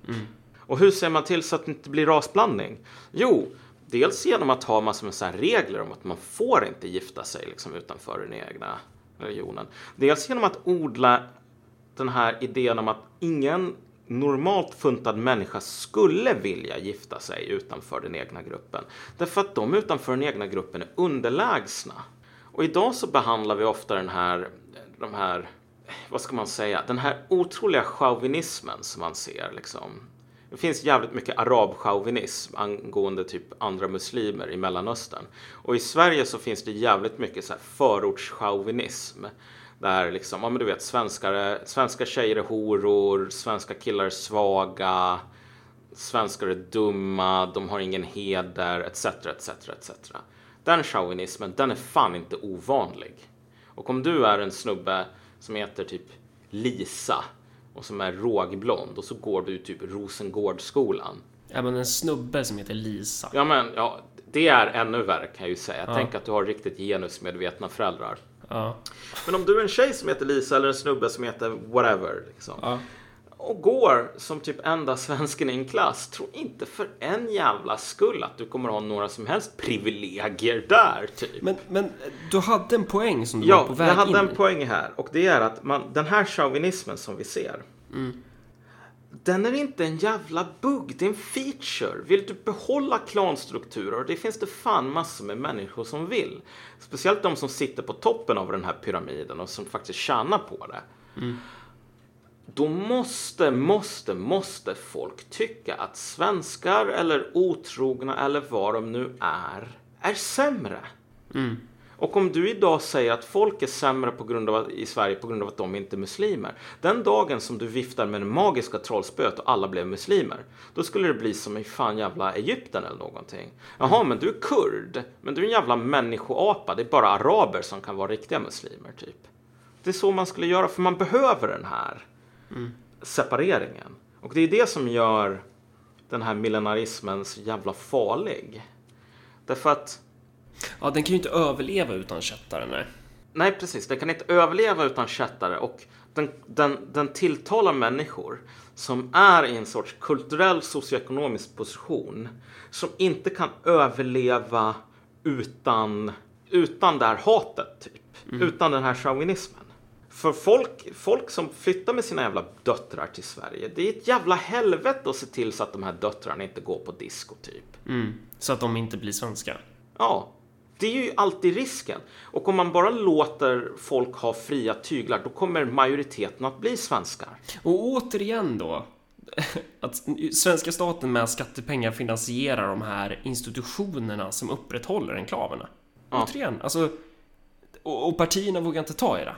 Och hur ser man till så att det inte blir rasblandning? Jo, dels genom att ha massor med så regler om att man får inte gifta sig liksom utanför den egna religionen. Dels genom att odla den här idén om att ingen normalt funtad människa skulle vilja gifta sig utanför den egna gruppen. Därför att de utanför den egna gruppen är underlägsna. Och idag så behandlar vi ofta den här, de här, vad ska man säga, den här otroliga chauvinismen som man ser liksom. Det finns jävligt mycket arabchauvinism angående typ andra muslimer i Mellanöstern. Och i Sverige så finns det jävligt mycket så här förortschauvinism. Där liksom, ja men du vet, svenskar, är- svenska tjejer är horor, svenska killar är svaga, svenskar är dumma, de har ingen heder, etc, etc, etc. Den chauvinismen, den är fan inte ovanlig. Och om du är en snubbe som heter typ Lisa och som är rågblond och så går du typ Rosengårdsskolan. Ja, men en snubbe som heter Lisa. Ja men, ja, det är ännu värre kan jag ju säga. Tänk att du har riktigt genusmedvetna föräldrar. Ja. Men om du är en tjej som heter Lisa eller en snubbe som heter whatever. Liksom, Ja. och går som typ enda svensken i en klass, tro inte för en jävla skull att du kommer ha några som helst privilegier där. Typ. Men, men du hade en poäng som du var Ja, på väg jag hade in en poäng här och det är att man, den här chauvinismen som vi ser. Den är inte en jävla bugg, det är en feature. Vill du behålla klanstrukturer, det finns det fan massor med människor som vill. Speciellt de som sitter på toppen av den här pyramiden och som faktiskt tjänar på det. Då måste, måste, måste folk tycka att svenskar eller otrogna eller vad de nu är, är sämre. Mm. Och om du idag säger att folk är sämre på grund av att, i Sverige på grund av att de inte är muslimer. Den dagen som du viftar med det magiska trollspöet och alla blev muslimer. Då skulle det bli som i fan jävla Egypten eller någonting. Jaha, men du är kurd. Men du är en jävla människoapa. Det är bara araber som kan vara riktiga muslimer, typ. Det är så man skulle göra, för man behöver den här separeringen. Och det är det som gör den här millenarismen så jävla farlig. Därför att Ja, den kan ju inte överleva utan kättare, nej. Nej, precis. Den kan inte överleva utan kättare och den, den, den tilltalar människor som är i en sorts kulturell socioekonomisk position som inte kan överleva utan, utan det här hatet, typ. Utan den här chauvinismen. För folk, folk som flyttar med sina jävla döttrar till Sverige, det är ett jävla helvete att se till så att de här döttrarna inte går på disco, typ. Mm. Så att de inte blir svenska. Ja, det är ju alltid risken. Och om man bara låter folk ha fria tyglar, då kommer majoriteten att bli svenskar. Och återigen då, att svenska staten med skattepengar finansierar de här institutionerna som upprätthåller enklaverna. Ja. Återigen, alltså, och, och partierna vågar inte ta i det.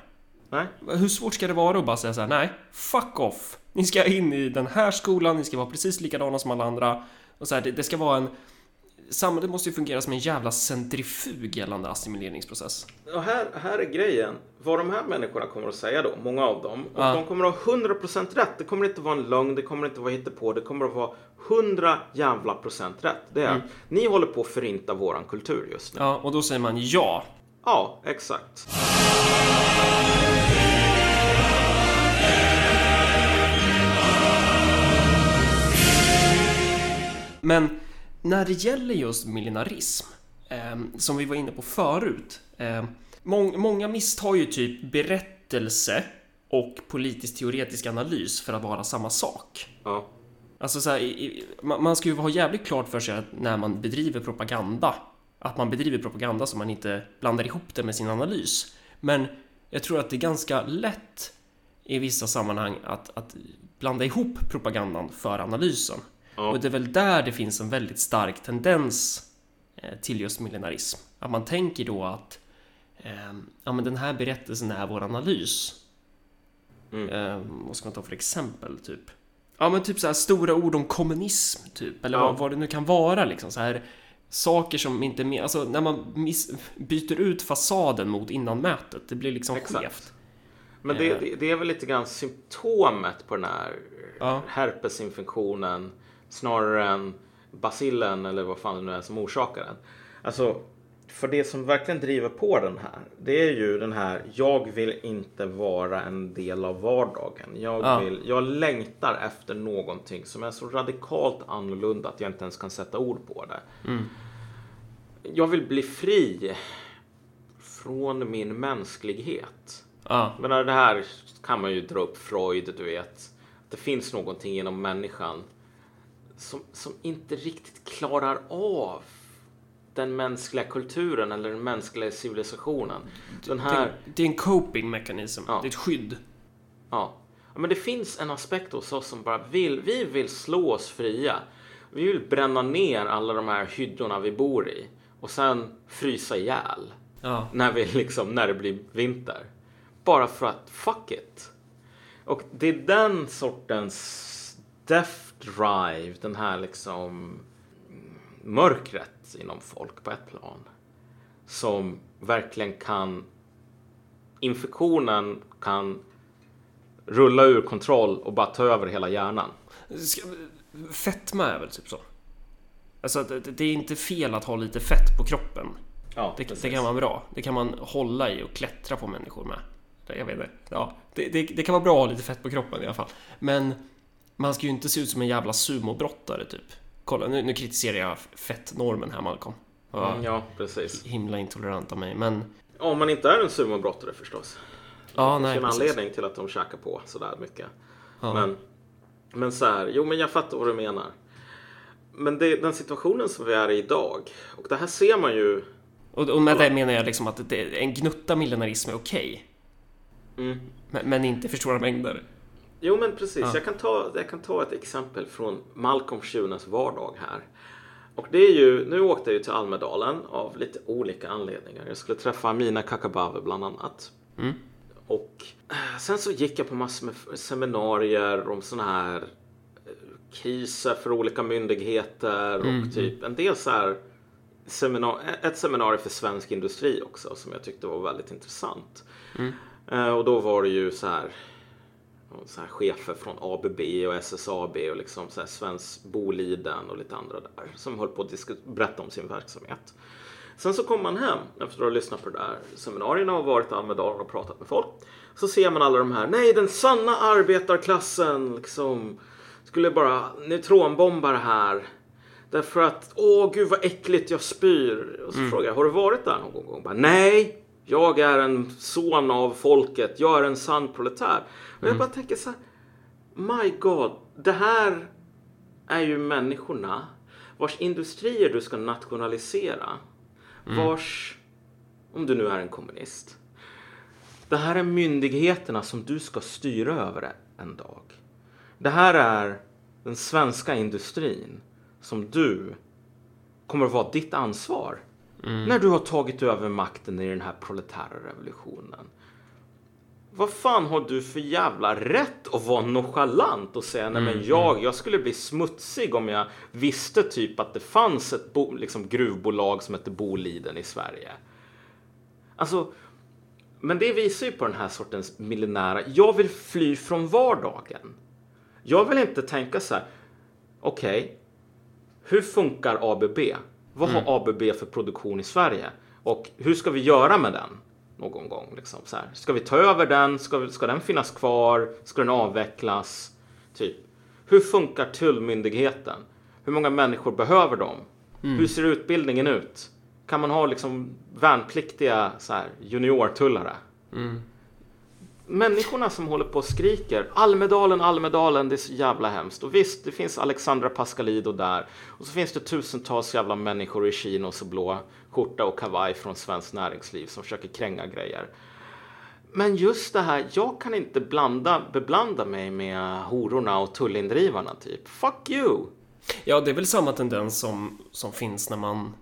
Nej? Hur svårt ska det vara att bara säga så här, nej, fuck off. Ni ska in i den här skolan, ni ska vara precis likadana som alla andra. Och så här, det, det ska vara en... samhället måste ju fungera som en jävla centrifug gällande assimileringsprocess. Och här, här är grejen. Vad de här människorna kommer att säga då, många av dem, och Ja. de kommer att ha 100% rätt. Det kommer inte vara en lögn, det kommer inte vara hittepå, det kommer att vara 100 jävla procent rätt. Det är, ni håller på att förinta våran kultur just nu. Ja, och då säger man ja. Ja, exakt. Men när det gäller just millenarism, eh, som vi var inne på förut. Eh, mång, många misstar ju typ berättelse och politisk teoretisk analys för att vara samma sak. Ja. Alltså så här, i, man ska ju ha jävligt klart för sig att när man bedriver propaganda, att man bedriver propaganda så man inte blandar ihop det med sin analys. Men jag tror att det är ganska lätt i vissa sammanhang att, att blanda ihop propagandan för analysen. Ja. Och det är väl där det finns en väldigt stark tendens eh, till just millenarism. Att man tänker då att eh, ja, men den här berättelsen är vår analys. Mm. Eh, vad ska man ta för exempel? Typ? Ja men typ så här stora ord om kommunism typ. Eller Ja. vad, vad det nu kan vara liksom. Så här, saker som inte är med. Alltså när man miss, byter ut fasaden mot innanmätet. Det blir liksom Exakt. skevt. Men det, det, det är väl lite grann symptomet på den här Ja. herpesinfektionen snarare än bacillen eller vad fan det nu är som orsakar den. Alltså, för det som verkligen driver på den här, det är ju den här jag vill inte vara en del av vardagen. Jag, Ja. vill, jag längtar efter någonting som är så radikalt annorlunda att jag inte ens kan sätta ord på det. Jag vill bli fri från min mänsklighet. Ja, Men det här kan man ju dra upp Freud, du vet. Att det finns någonting inom människan som, som inte riktigt klarar av den mänskliga kulturen eller den mänskliga civilisationen. Den här, det, det är en coping mekanism. Ja. Det är ett skydd. ja. ja. Men det finns en aspekt hos oss som bara vill, vi vill slå oss fria. Vi vill bränna ner alla de här hyddorna vi bor i och sen frysa ihjäl Ja. när, vi liksom, när det blir vinter. Bara för att fuck it. Och det är den sortens death drive, den här liksom mörkret inom folk på ett plan. Som verkligen kan infektionen kan rulla ur kontroll och bara ta över hela hjärnan. Fetma är väl typ så? Alltså det, det är inte fel att ha lite fett på kroppen. Ja, Det, det kan vara bra. Det kan man hålla i och klättra på människor med. Jag vet inte. Ja, det, det, det kan vara bra att ha lite fett på kroppen i alla fall. Men man ska ju inte se ut som en jävla sumobrottare typ. Kolla, nu, nu kritiserar jag fettnormen här Malcolm. Ja, Mm, ja, precis. Himla intolerant av mig, men... Om man inte är en sumobrottare förstås. Ja, Det nej, finns en precis. anledning till att de käkar på sådär mycket. Ja. Men, men så här, jo men jag fattar vad du menar. Men det, den situationen som vi är i idag, och det här ser man ju. Och, och med det menar jag liksom att det, en gnutta millenarism är okej. Mm, Men, men inte för stora mängder. Jo men precis, Ja. jag, kan ta, jag kan ta ett exempel från Malcolm Schunes vardag här. Och det är ju, nu åkte jag ju till Almedalen av lite olika anledningar. Jag skulle träffa Amina Kakabaveh bland annat. Mm. Och eh, sen så gick jag på massor med seminarier om såna här eh, kriser för olika myndigheter och typ en del så här seminar ett seminarium för svensk industri också som jag tyckte var väldigt intressant. Eh, Och då var det ju så här, så här chefer från ABB och SSAB och liksom så här svensk Boliden och lite andra där som höll på att berätta om sin verksamhet. Sen så kommer man hem efter att ha lyssnat på det där seminarierna och varit i Almedalen och pratat med folk. Så ser man alla de här, nej den sanna arbetarklassen liksom skulle bara neutronbomba det här. Därför att, åh gud vad äckligt jag spyr. Och så frågar jag, har du varit där någon gång? Bara, nej, jag är en son av folket, jag är en sann proletär. Och jag bara tänker så här, my god, det här är ju människorna vars industrier du ska nationalisera. Vars, om du nu är en kommunist. Det här är myndigheterna som du ska styra över en dag. Det här är den svenska industrin som du kommer att vara ditt ansvar när du har tagit över makten i den här proletära revolutionen. vad fan har du för jävla rätt att vara nonchalant och säga nej Mm, men jag, jag skulle bli smutsig om jag visste typ att det fanns ett bo, liksom, gruvbolag som hette Boliden i Sverige. Alltså, men det visar ju på den här sortens miljonära. Jag vill fly från vardagen. Jag vill inte tänka så här. Okej, hur funkar ABB? Vad har ABB för produktion i Sverige? Och hur ska vi göra med den någon gång? Liksom, så här. Ska vi ta över den? Ska, ska den finnas kvar? Ska den avvecklas? Typ. Hur funkar tullmyndigheten? Hur många människor behöver de? Hur ser utbildningen ut? Kan man ha liksom värnpliktiga så här, juniortullare? Människorna som håller på och skriker Almedalen, Almedalen, det är så jävla hemskt. Och visst, det finns Alexandra Pascalido där. Och så finns det tusentals jävla människor i chinos och blå skjorta och kavaj från svenskt näringsliv som försöker kränga grejer. Men just det här, jag kan inte blanda, beblanda mig med hororna och tullindrivarna typ. Fuck you! Ja, det är väl samma tendens som, som finns när man...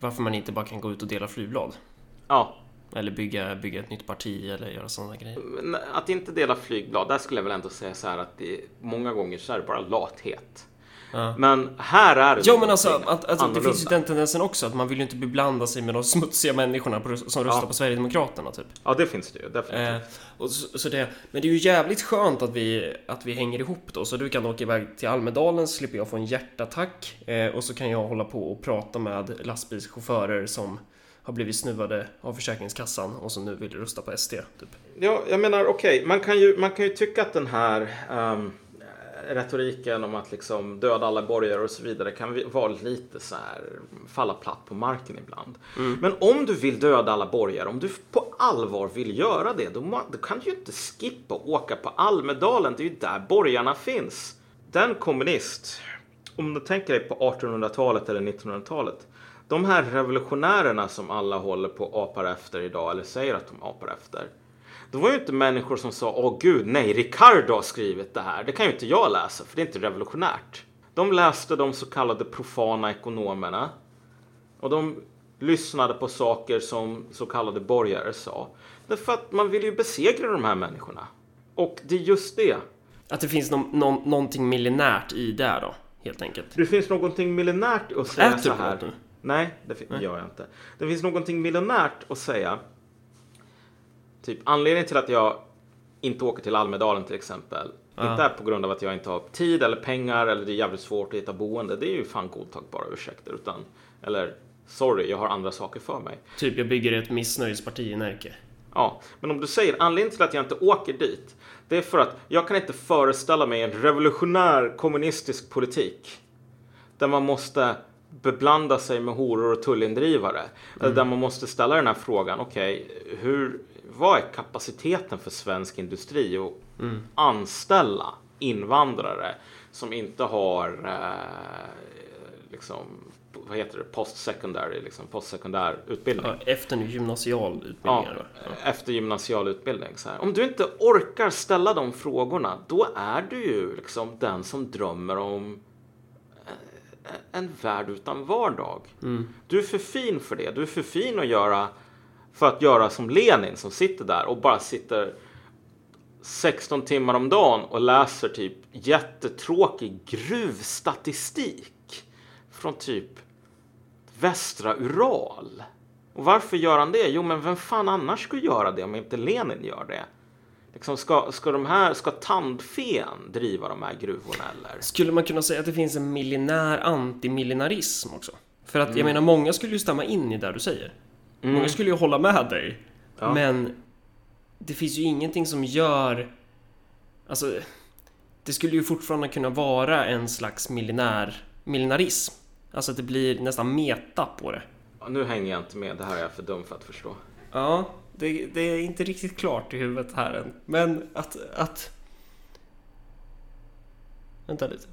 Varför man inte bara kan gå ut och dela flygblad. Ja, Eller bygga, bygga ett nytt parti eller göra sådana grejer. men att inte dela flygblad, där skulle jag väl ändå säga så här att det många gånger så är det bara lathet. Ja. Men här är det Ja men alltså, att, alltså det finns ju den tendensen också att man vill ju inte beblanda sig med de smutsiga människorna på, som röstar Ja. på Sverigedemokraterna typ. Ja, det finns det ju definitivt. Eh, och så, så det, men det är ju jävligt skönt att vi, att vi hänger ihop då, så du kan åka iväg till Almedalen så slipper jag få en hjärtattack eh, och så kan jag hålla på och prata med lastbilschaufförer som har blivit snuvade av Försäkringskassan och som nu vill rösta på SD. Typ. Ja, jag menar okej, man, kan ju, man kan ju tycka att den här ehm, retoriken om att liksom döda alla borgare och så vidare kan vara lite så här falla platt på marken ibland. Men om du vill döda alla borgare, om du på allvar vill göra det, då, då kan du ju inte skippa och åka på Almedalen. Det är ju där borgarna finns. Den kommunist, om du tänker dig på 1800-talet eller 1900-talet. De här revolutionärerna som alla håller på och apar efter idag, eller säger att de apar efter. Det var ju inte människor som sa åh gud nej, Ricardo har skrivit det här. Det kan ju inte jag läsa för det är inte revolutionärt. De läste de så kallade profana ekonomerna. Och de lyssnade på saker som så kallade borgare sa. Därför att man vill ju besegra de här människorna. Och det är just det. Att det finns någon, någon, någonting millenärt i det då, helt enkelt. Det finns någonting millenärt att säga Äter så du här. nu? Nej, det fin- gör jag inte. Det finns någonting millenärt att säga. Typ anledningen till att jag inte åker till Almedalen till exempel. Inte är på grund av att jag inte har tid eller pengar eller det är jävligt svårt att hitta boende. Det är ju fan godtagbara ursäkter. Utan, eller sorry, jag har andra saker för mig. Typ, jag bygger ett missnöjesparti i Närke. Ja, men om du säger anledningen till att jag inte åker dit. Det är för att jag kan inte föreställa mig en revolutionär kommunistisk politik. Där man måste beblanda sig med horor och tullindrivare. Eller där man måste ställa den här frågan. Okej, hur, vad är kapaciteten för svensk industri att anställa invandrare som inte har eh, liksom, vad heter det, postsekundär, liksom postsekundär utbildning. Ja, efter gymnasial utbildning. Ja, vad? efter gymnasial utbildning. Så här. Om du inte orkar ställa de frågorna, då är du ju liksom den som drömmer om en värld utan vardag. Du är för fin för det. Du är för fin att göra för att göra som Lenin som sitter där och bara sitter 16 timmar om dagen och läser typ jättetråkig gruvstatistik från typ västra Ural. Och varför gör han det? Jo, men vem fan annars skulle göra det om inte Lenin gör det? Liksom ska, ska de här, ska tandfen driva de här gruvorna eller? Skulle man kunna säga att det finns en millinär antimillenarism också? För att Mm. jag menar, många skulle ju stämma in i det du säger. Många skulle ju hålla med dig. Ja. Men det finns ju ingenting som gör... Alltså, det skulle ju fortfarande kunna vara en slags millinär, millenarism. Alltså att det blir nästan meta på det. Ja, Nu hänger jag inte med, det här är jag för dum för att förstå. Ja, det, det är inte riktigt klart i huvudet här än. Men att... att... Vänta lite.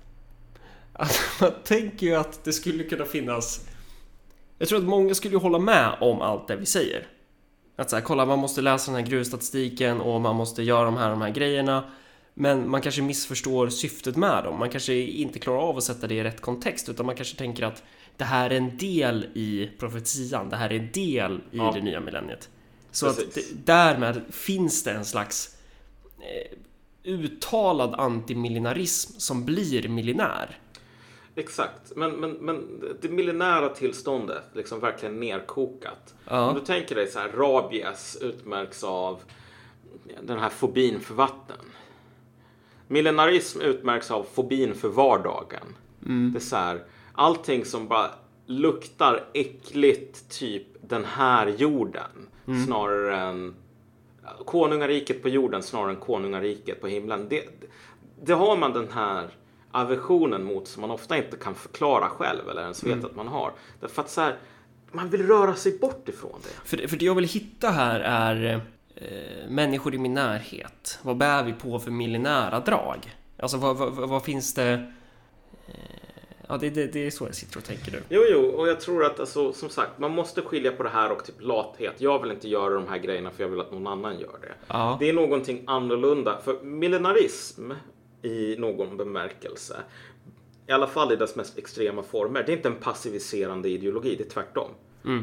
Att man tänker ju att det skulle kunna finnas... Jag tror att många skulle ju hålla med om allt det vi säger. Att så här, kolla man måste läsa den här gruvstatistiken och man måste göra de här, de här grejerna. Men man kanske missförstår syftet med dem. Man kanske inte klarar av att sätta det i rätt kontext utan man kanske tänker att det här är en del i profetian. Det här är en del i Ja. det nya millenniet. Så att Precis. därmed finns det en slags eh, uttalad antimillenarism som blir millinär. Exakt, men, men, men det millenära tillståndet, liksom verkligen nerkokat. Ja. Om du tänker dig så här, rabies utmärks av den här fobin för vatten. Millenarism utmärks av fobin för vardagen. Det är så här, allting som bara luktar äckligt, typ den här jorden, snarare än konungariket på jorden snarare än konungariket på himlen. Det, det har man den här aversionen mot som man ofta inte kan förklara själv eller ens vet att man har. Därför att så här, man vill röra sig bort ifrån det. För, för det jag vill hitta här är eh, människor i min närhet. Vad bär vi på för millinära drag? Alltså vad, vad, vad, vad finns det? Eh, ja, det, det, det är så jag sitter och tänker nu. Jo, jo, och jag tror att alltså, som sagt, man måste skilja på det här och typ lathet. Jag vill inte göra de här grejerna för jag vill att någon annan gör det. Ja. Det är någonting annorlunda. För millenarism i någon bemärkelse, i alla fall i dess mest extrema former, det är inte en passiviserande ideologi, det är tvärtom.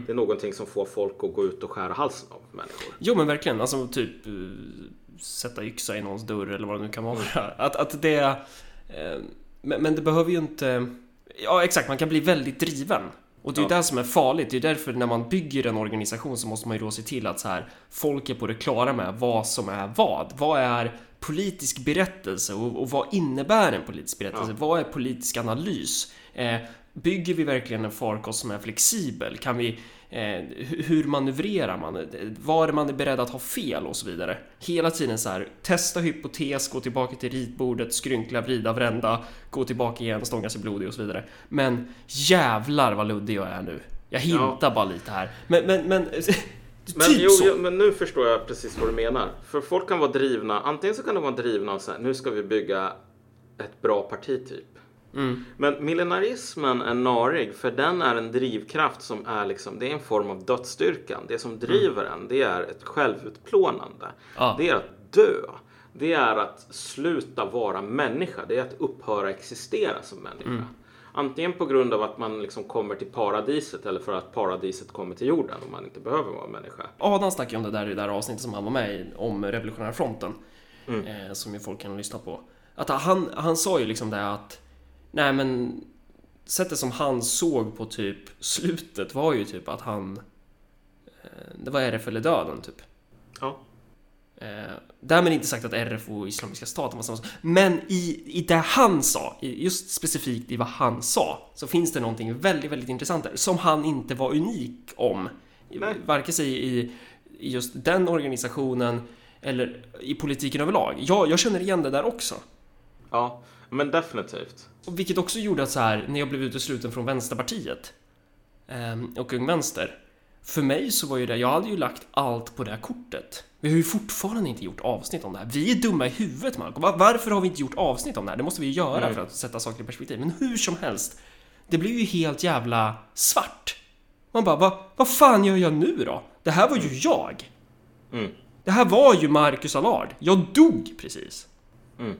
Det är någonting som får folk att gå ut och skära halsen av människor. Jo men verkligen, alltså typ eh, sätta yxa i någons dörr eller vad det nu kan vara. Att, att det... Eh, men, men det behöver ju inte... Ja exakt, man kan bli väldigt driven. Och det är ju Ja. det som är farligt. Det är därför när man bygger en organisation så måste man ju då se till att så här, folk är på det klara med vad som är vad. Vad är politisk berättelse och, och vad innebär en politisk berättelse? Ja. Vad är politisk analys? Eh, bygger vi verkligen en farkost som är flexibel? Kan vi, eh, hu- hur manövrerar man? Var är man är beredd att ha fel och så vidare? Hela tiden så här, testa hypotes, gå tillbaka till ritbordet, skrynkla, vrida, vrända, gå tillbaka igen, stånga sig blodig och så vidare. Men jävlar vad luddig jag är nu. Jag hintar bara lite här. Men, men, men... Men, typ jo, jo, men nu förstår jag precis vad du menar. För folk kan vara drivna, antingen så kan de vara drivna av så här, nu ska vi bygga ett bra parti typ. Mm. Men millenarismen är narig för den är en drivkraft som är liksom, det är en form av dödsstyrkan. Det som driver en, det är ett självutplånande. Ja. Det är att dö. Det är att sluta vara människa. Det är att upphöra existera som människa. Antingen på grund av att man liksom kommer till paradiset eller för att paradiset kommer till jorden och man inte behöver vara människa. Adam snackade om det där i det där avsnittet som han var med i, om revolutionära fronten. Eh, som ju folk kan lyssna på. Att han, han sa ju liksom det att Nej men Sättet som han såg på typ slutet var ju typ att han eh, Det var RF eller döden typ. Ja. Eh, därmed inte sagt att RF och Islamiska staten var samma sak. Men i, i det han sa, just specifikt i vad han sa, så finns det någonting väldigt, väldigt intressant där. Som han inte var unik om. Nej. Varken sig i, i just den organisationen eller i politiken överlag. Jag, jag känner igen det där också. Ja, men definitivt. Och vilket också gjorde att så här, när jag blev utesluten från Vänsterpartiet ehm, och Ung Vänster. För mig så var ju det, jag hade ju lagt allt på det här kortet. Vi har ju fortfarande inte gjort avsnitt om det här. Vi är dumma i huvudet. Va- Varför har vi inte gjort avsnitt om det här? Det måste vi ju göra Mm. för att sätta saker i perspektiv. Men hur som helst, det blir ju helt jävla svart. Man bara, vad vad fan gör jag nu då? Det här var ju jag. Mm. Det här var ju Marcus Allard. Jag dog precis. Mm.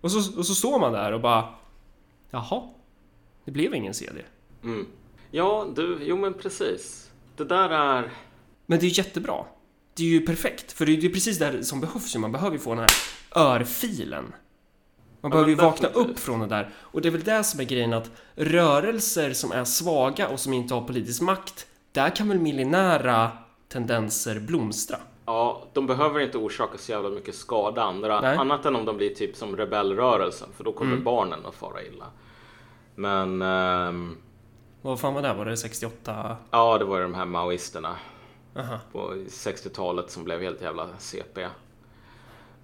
Och så, och så står man där och bara Jaha, det blev ingen CD. Mm. Ja, du, jo men precis. Det där är... Men det är jättebra. Det är ju perfekt, för det är ju precis det här som behövs ju. Man behöver ju få den här örfilen. Man behöver ju vakna upp från det där. Och det är väl det som är grejen att rörelser som är svaga och som inte har politisk makt, där kan väl millinära tendenser blomstra. Ja, de behöver inte orsaka så jävla mycket skada andra. Nej. Annat än om de blir typ som rebellrörelsen, för då kommer Mm. barnen att fara illa. Men... ehm, Vad fan var det? Var det 68? ja, det var ju de här maoisterna Aha. på 60-talet som blev helt jävla CP.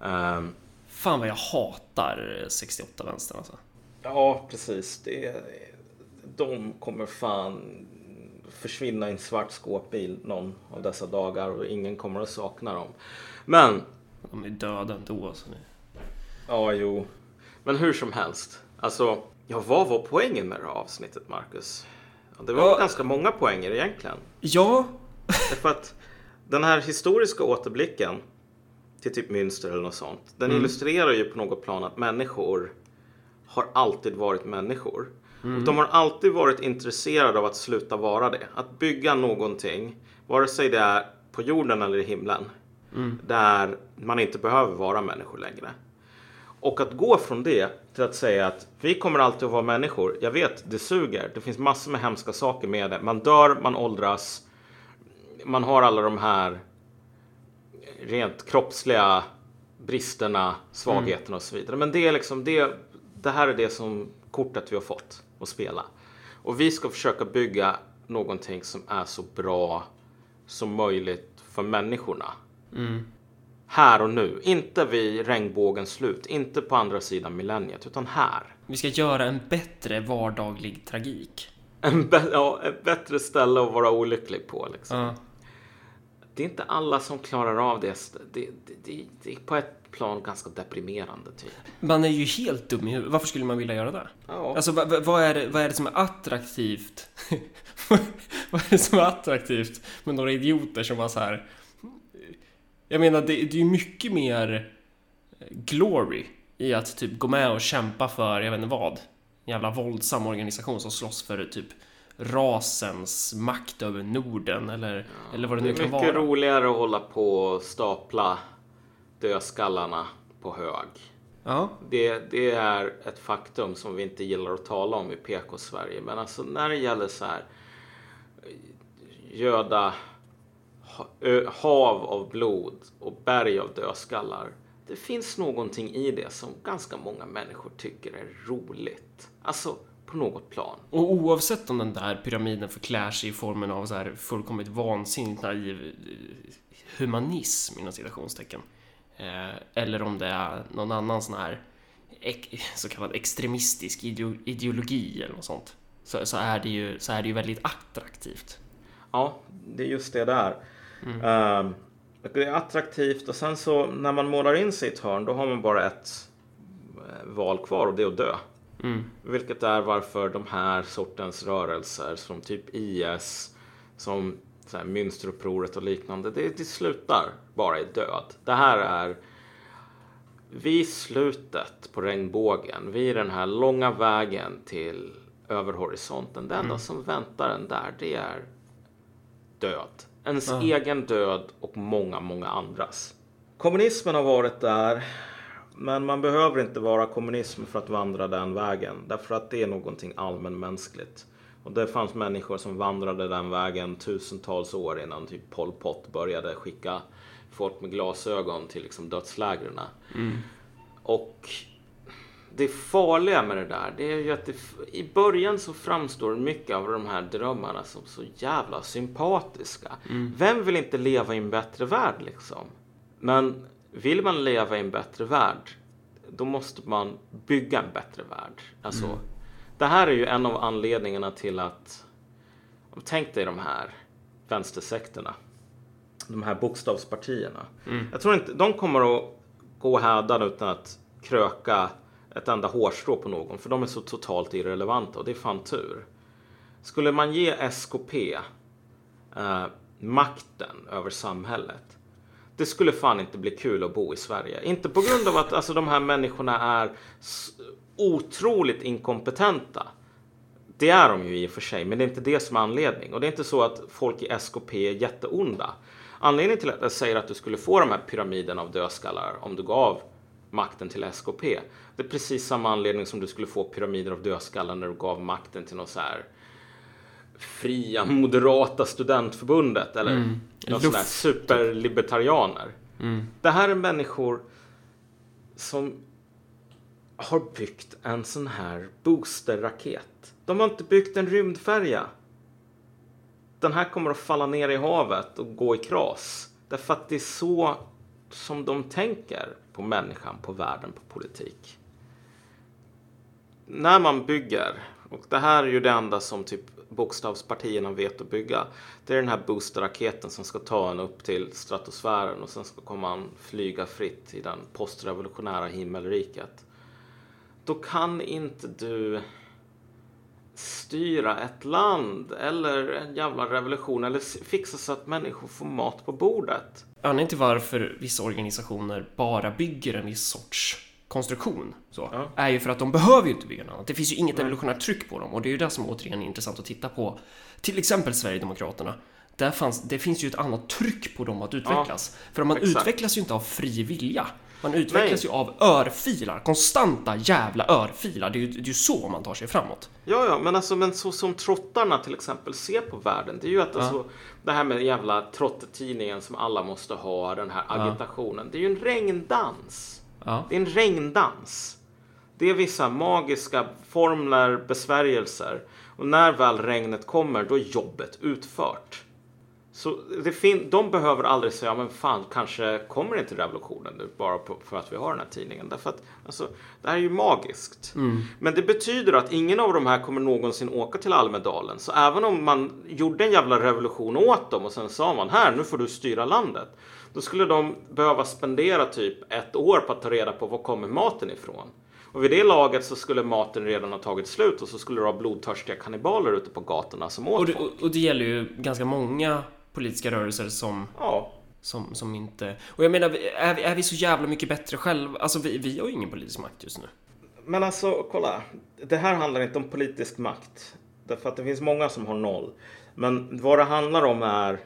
Ehm, Fan vad jag hatar 68 vänster alltså. ja, precis. Det, de kommer fan försvinna i en svart skåpbil någon av dessa dagar och ingen kommer att sakna dem. Men De är döda ändå. Så det... Ja, jo. Men hur som helst. Alltså, ja, vad var poängen med det här avsnittet, Marcus? Det var Ja. ganska många poänger egentligen. Ja, Därför att den här historiska återblicken till typ Münster eller något sånt. Den Mm. illustrerar ju på något plan att människor har alltid varit människor. Mm. Och de har alltid varit intresserade av att sluta vara det. Att bygga någonting, vare sig det är på jorden eller i himlen. Där man inte behöver vara människor längre. Och att gå från det till att säga att vi kommer alltid att vara människor. Jag vet, det suger. Det finns massor med hemska saker med det. Man dör, man åldras. Man har alla de här rent kroppsliga bristerna, svagheterna och så vidare. Men det är liksom det. Det här är det som kortet vi har fått att spela. Och vi ska försöka bygga någonting som är så bra som möjligt för människorna. Här och nu, inte vid regnbågens slut, inte på andra sidan millenniet, utan här. Vi ska göra en bättre vardaglig tragik. En, ja, ett bättre ställe att vara olycklig på. Liksom. Ja. Det är inte alla som klarar av det. Det, det, det. det är på ett plan ganska deprimerande. Typ. Man är ju helt dum i huvudet. Varför skulle man vilja göra det? Ja. Alltså, vad, är det, vad är det som är attraktivt? vad är det som är attraktivt med några idioter som var så här... Jag menar, det, det är ju mycket mer glory i att typ gå med och kämpa för, jag vet inte vad, en jävla våldsam organisation som slåss för typ rasens makt över Norden eller, eller vad det Det nu är kan mycket vara. roligare att hålla på och stapla dödskallarna på hög. Ja, Det, det är ett faktum som vi inte gillar att tala om i PK-Sverige. Men alltså när det gäller så här eh, göda hav av blod och berg av dödskallar. Det finns någonting i det som ganska många människor tycker är roligt. Alltså på något plan. och oavsett om den där pyramiden förklär sig i formen av så här fullkomligt vansinnigt naiv eh, humanism inom citationstecken. Eh, eller om det är någon annan sån här så kallad extremistisk ideo- ideologi eller något sånt. Så, så, är det ju, så är det ju väldigt attraktivt. Ja, det är just det där. Ehm, det är attraktivt och sen så när man målar in sig i ett hörn då har man bara ett eh, val kvar och det är att dö. Vilket är varför de här sortens rörelser som typ IS, som så här, Münsterupproret och liknande, det, det slutar bara i död. Det här är vid slutet på regnbågen, vid den här långa vägen till över horisonten. Det enda som väntar en där, det är död. Ens egen död och många, många andras. Kommunismen har varit där, men man behöver inte vara kommunism för att vandra den vägen. Därför att det är någonting allmänmänskligt. Och det fanns människor som vandrade den vägen tusentals år innan typ Pol Pot började skicka folk med glasögon till liksom dödslägren. Och det farliga med det där, det är ju att det, i början så framstår mycket av de här drömmarna som så jävla sympatiska. Vem vill inte leva i en bättre värld liksom? Men vill man leva i en bättre värld, då måste man bygga en bättre värld. Alltså, Det här är ju en av anledningarna till att, tänk dig de här vänstersekterna, de här bokstavspartierna. Jag tror inte, de kommer att gå hädan utan att kröka ett enda hårstrå på någon, för de är så totalt irrelevanta och det är fan tur. Skulle man ge SKP eh, makten över samhället, det skulle fan inte bli kul att bo i Sverige. Inte på grund av att alltså, de här människorna är otroligt inkompetenta. Det är de ju i och för sig, men det är inte det som är anledning. Och det är inte så att folk i SKP är jätteonda. Anledningen till att jag säger att du skulle få de här pyramiden av dödskallar om du gav makten till SKP. Det är precis samma anledning som du skulle få pyramider av dödskallar när du gav makten till någon så här fria moderata studentförbundet eller mm. någon sån här Luft. superlibertarianer. Det här är människor som har byggt en sån här boosterraket. De har inte byggt en rymdfärja. Den här kommer att falla ner i havet och gå i kras. Därför att det är så som de tänker på människan, på världen, på politik. När man bygger, och det här är ju det enda som typ bokstavspartierna vet att bygga. Det är den här boosterraketen som ska ta en upp till stratosfären och sen ska komma man flyga fritt i den postrevolutionära himmelriket. Då kan inte du styra ett land eller en jävla revolution eller fixa så att människor får mat på bordet. Anledningen till varför vissa organisationer bara bygger en viss sorts konstruktion så, Ja. är ju för att de behöver ju inte bygga något annat. Det finns ju inget evolutionärt tryck på dem och det är ju det som återigen är intressant att titta på. Till exempel Sverigedemokraterna. där fanns, det finns ju ett annat tryck på dem att utvecklas. För man exakt. utvecklas ju inte av fri vilja. Man utvecklas Nej. ju av örfilar, konstanta jävla örfilar. Det är ju, det är så man tar sig framåt. Ja, ja, men alltså men så som trottarna till exempel ser på världen. Det är ju att alltså, det här med jävla trottetidningen som alla måste ha, den här agitationen. Det är ju en regndans. Ja. Det är en regndans. Det är vissa magiska formler, besvärjelser. Och när väl regnet kommer, då är jobbet utfört. Så det fin- de behöver aldrig säga, men fan, kanske kommer inte revolutionen nu bara på, för att vi har den här tidningen. Därför att alltså, det här är ju magiskt. Men det betyder att ingen av de här kommer någonsin åka till Almedalen. Så även om man gjorde en jävla revolution åt dem och sen sa man här, nu får du styra landet. Då skulle de behöva spendera typ ett år på att ta reda på var kommer maten ifrån. Och vid det laget så skulle maten redan ha tagit slut och så skulle det vara blodtörstiga kannibaler ute på gatorna som åt Och det, folk. och, och det gäller ju ganska många politiska rörelser som, Ja, som, som inte... Och jag menar, är, vi- är vi så jävla mycket bättre själva? Alltså vi, vi har ju ingen politisk makt just nu. Men alltså, kolla. Det här handlar inte om politisk makt. Därför att det finns många som har noll. Men vad det handlar om är...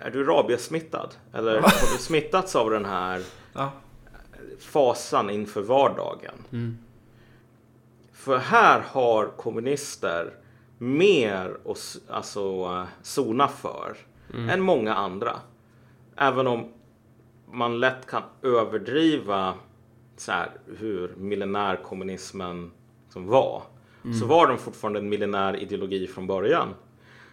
Är du rabiessmittad? Eller har du smittats av den här Ja. fasan inför vardagen? För här har kommunister mer att alltså, sona för än många andra. Även om man lätt kan överdriva så här, hur millenärkommunismen som var. Så var den fortfarande en millenär ideologi från början.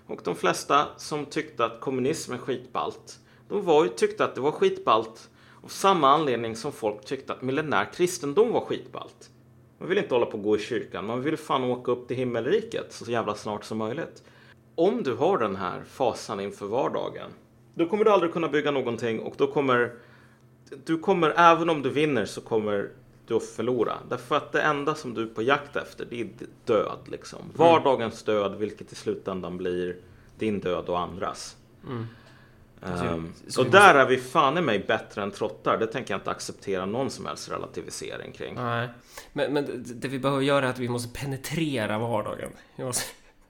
Och de flesta som tyckte att kommunism är skitballt, de var ju, tyckte att det var skitballt av samma anledning som folk tyckte att millenär kristendom var skitballt. Man vill inte hålla på och gå i kyrkan, man vill fan åka upp till himmelriket så jävla snart som möjligt. Om du har den här fasan inför vardagen, då kommer du aldrig kunna bygga någonting och då kommer du kommer, även om du vinner så kommer du att förlora. Därför att det enda som du är på jakt efter, det är död liksom. Vardagens död, vilket i slutändan blir din död och andras. Ehm, Så- så och där är vi fan i mig bättre än trottar. Det tänker jag inte acceptera någon som helst relativisering kring. Nej. Men, men det- vi behöver göra är att vi måste penetrera vardagen. Vi måste,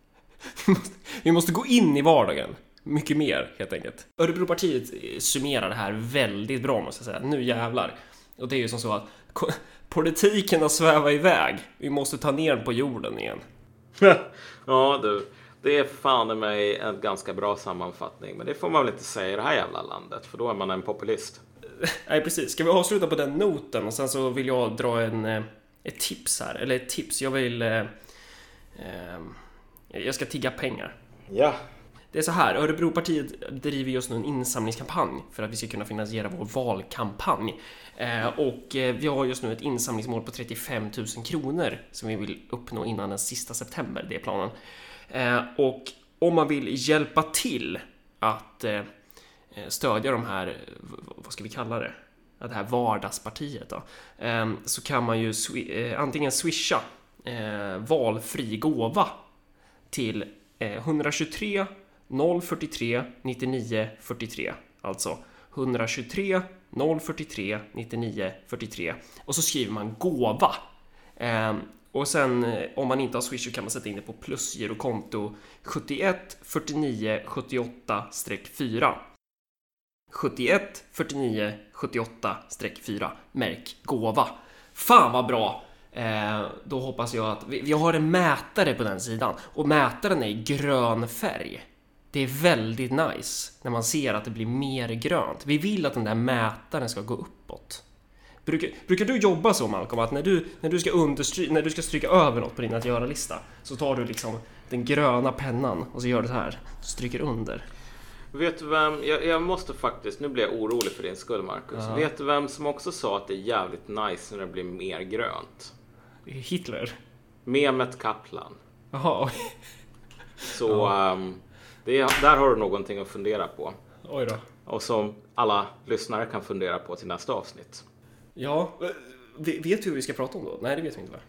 vi måste, vi måste gå in i vardagen. Mycket mer, helt enkelt. Örebropartiet summerar det här väldigt bra, måste jag säga. Nu jävlar. Och det är ju som så att politiken har svävat iväg. Vi måste ta ner den på jorden igen. ja du, det är fan i mig en ganska bra sammanfattning. Men det får man väl inte säga i det här jävla landet, för då är man en populist. Nej, precis. Ska vi avsluta på den noten? Och sen så vill jag dra en, eh, ett tips här. Eller ett tips. Jag vill... Eh, eh, jag ska tigga pengar. Ja. Det är så här, Örebropartiet driver just nu en insamlingskampanj för att vi ska kunna finansiera vår valkampanj. Eh, och eh, vi har just nu ett insamlingsmål på 35 000 kronor som vi vill uppnå innan den sista september, det är planen. Eh, och om man vill hjälpa till att eh, eh, stödja de här, vad ska vi kalla det? Det här vardagspartiet då. Ehm, så kan man ju antingen swisha valfri gåva till 123 043 99 43. Alltså 123 043 99 43. Och så skriver man gåva. Ehm, och sen eh, om man inte har Swish så kan man sätta in det på plusgirokonto 71 49 78 4. 71 49 78 4. Märk gåva. Fan vad bra! Eh, då hoppas jag att vi, vi har en mätare på den sidan och mätaren är i grön färg. Det är väldigt nice när man ser att det blir mer grönt. Vi vill att den där mätaren ska gå uppåt. Brukar, brukar du jobba så Malcolm, att när du, när du, ska understry, när du ska stryka över något på din att göra-lista så tar du liksom den gröna pennan och så gör du så här, stryker under. Vet du vem, jag, jag måste faktiskt, nu blir jag orolig för din skull Marcus. Vet du vem som också sa att det är jävligt nice när det blir mer grönt? Hitler? Mehmet Kaplan. Jaha. Så ehm, det, är- där har du någonting att fundera på. oj då. Och som alla lyssnare kan fundera på till nästa avsnitt. Ja, vet vi hur vi ska prata om då? Nej, det vet vi inte va?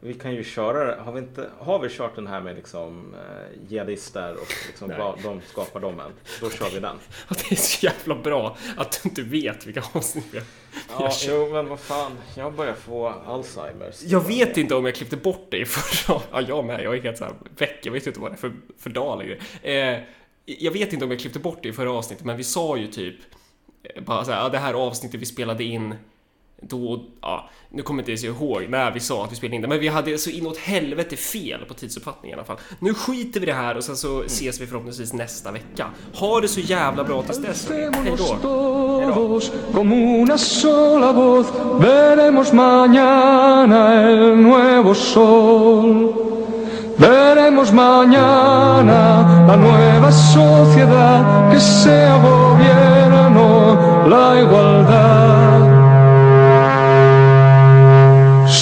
Vi kan ju köra, har vi, inte, har vi kört den här med liksom eh, jihadister och liksom Nej. vad de skapar dem än? Då kör vi den. Att det är så jävla bra att du inte vet vilka avsnitt vi har. Ja, jo men vad fan, jag börjar få Alzheimers. Jag vet inte om jag klippte bort dig förra... Ja, jag med. Jag är helt såhär väck. Jag vet inte vad det är för, för dag längre. Eh, jag vet inte om jag klippte bort det i förra avsnittet, men vi sa ju typ eh, bara så här, ja, det här avsnittet vi spelade in då, ja, nu kommer jag inte ens ihåg när vi sa att vi spelade in det, men vi hade så inåt helvete fel på tidsuppfattning i alla fall. Nu skiter vi det här och sen så ses vi förhoppningsvis nästa vecka. Ha det så jävla bra tills dess. Hej då! todos como una sola voz, veremos mañana el nuevo sol. Veremos mañana la nueva sociedad que se agobie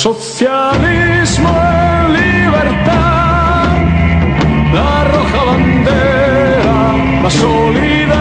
Socialismo en libertad, la roja bandera la sólida.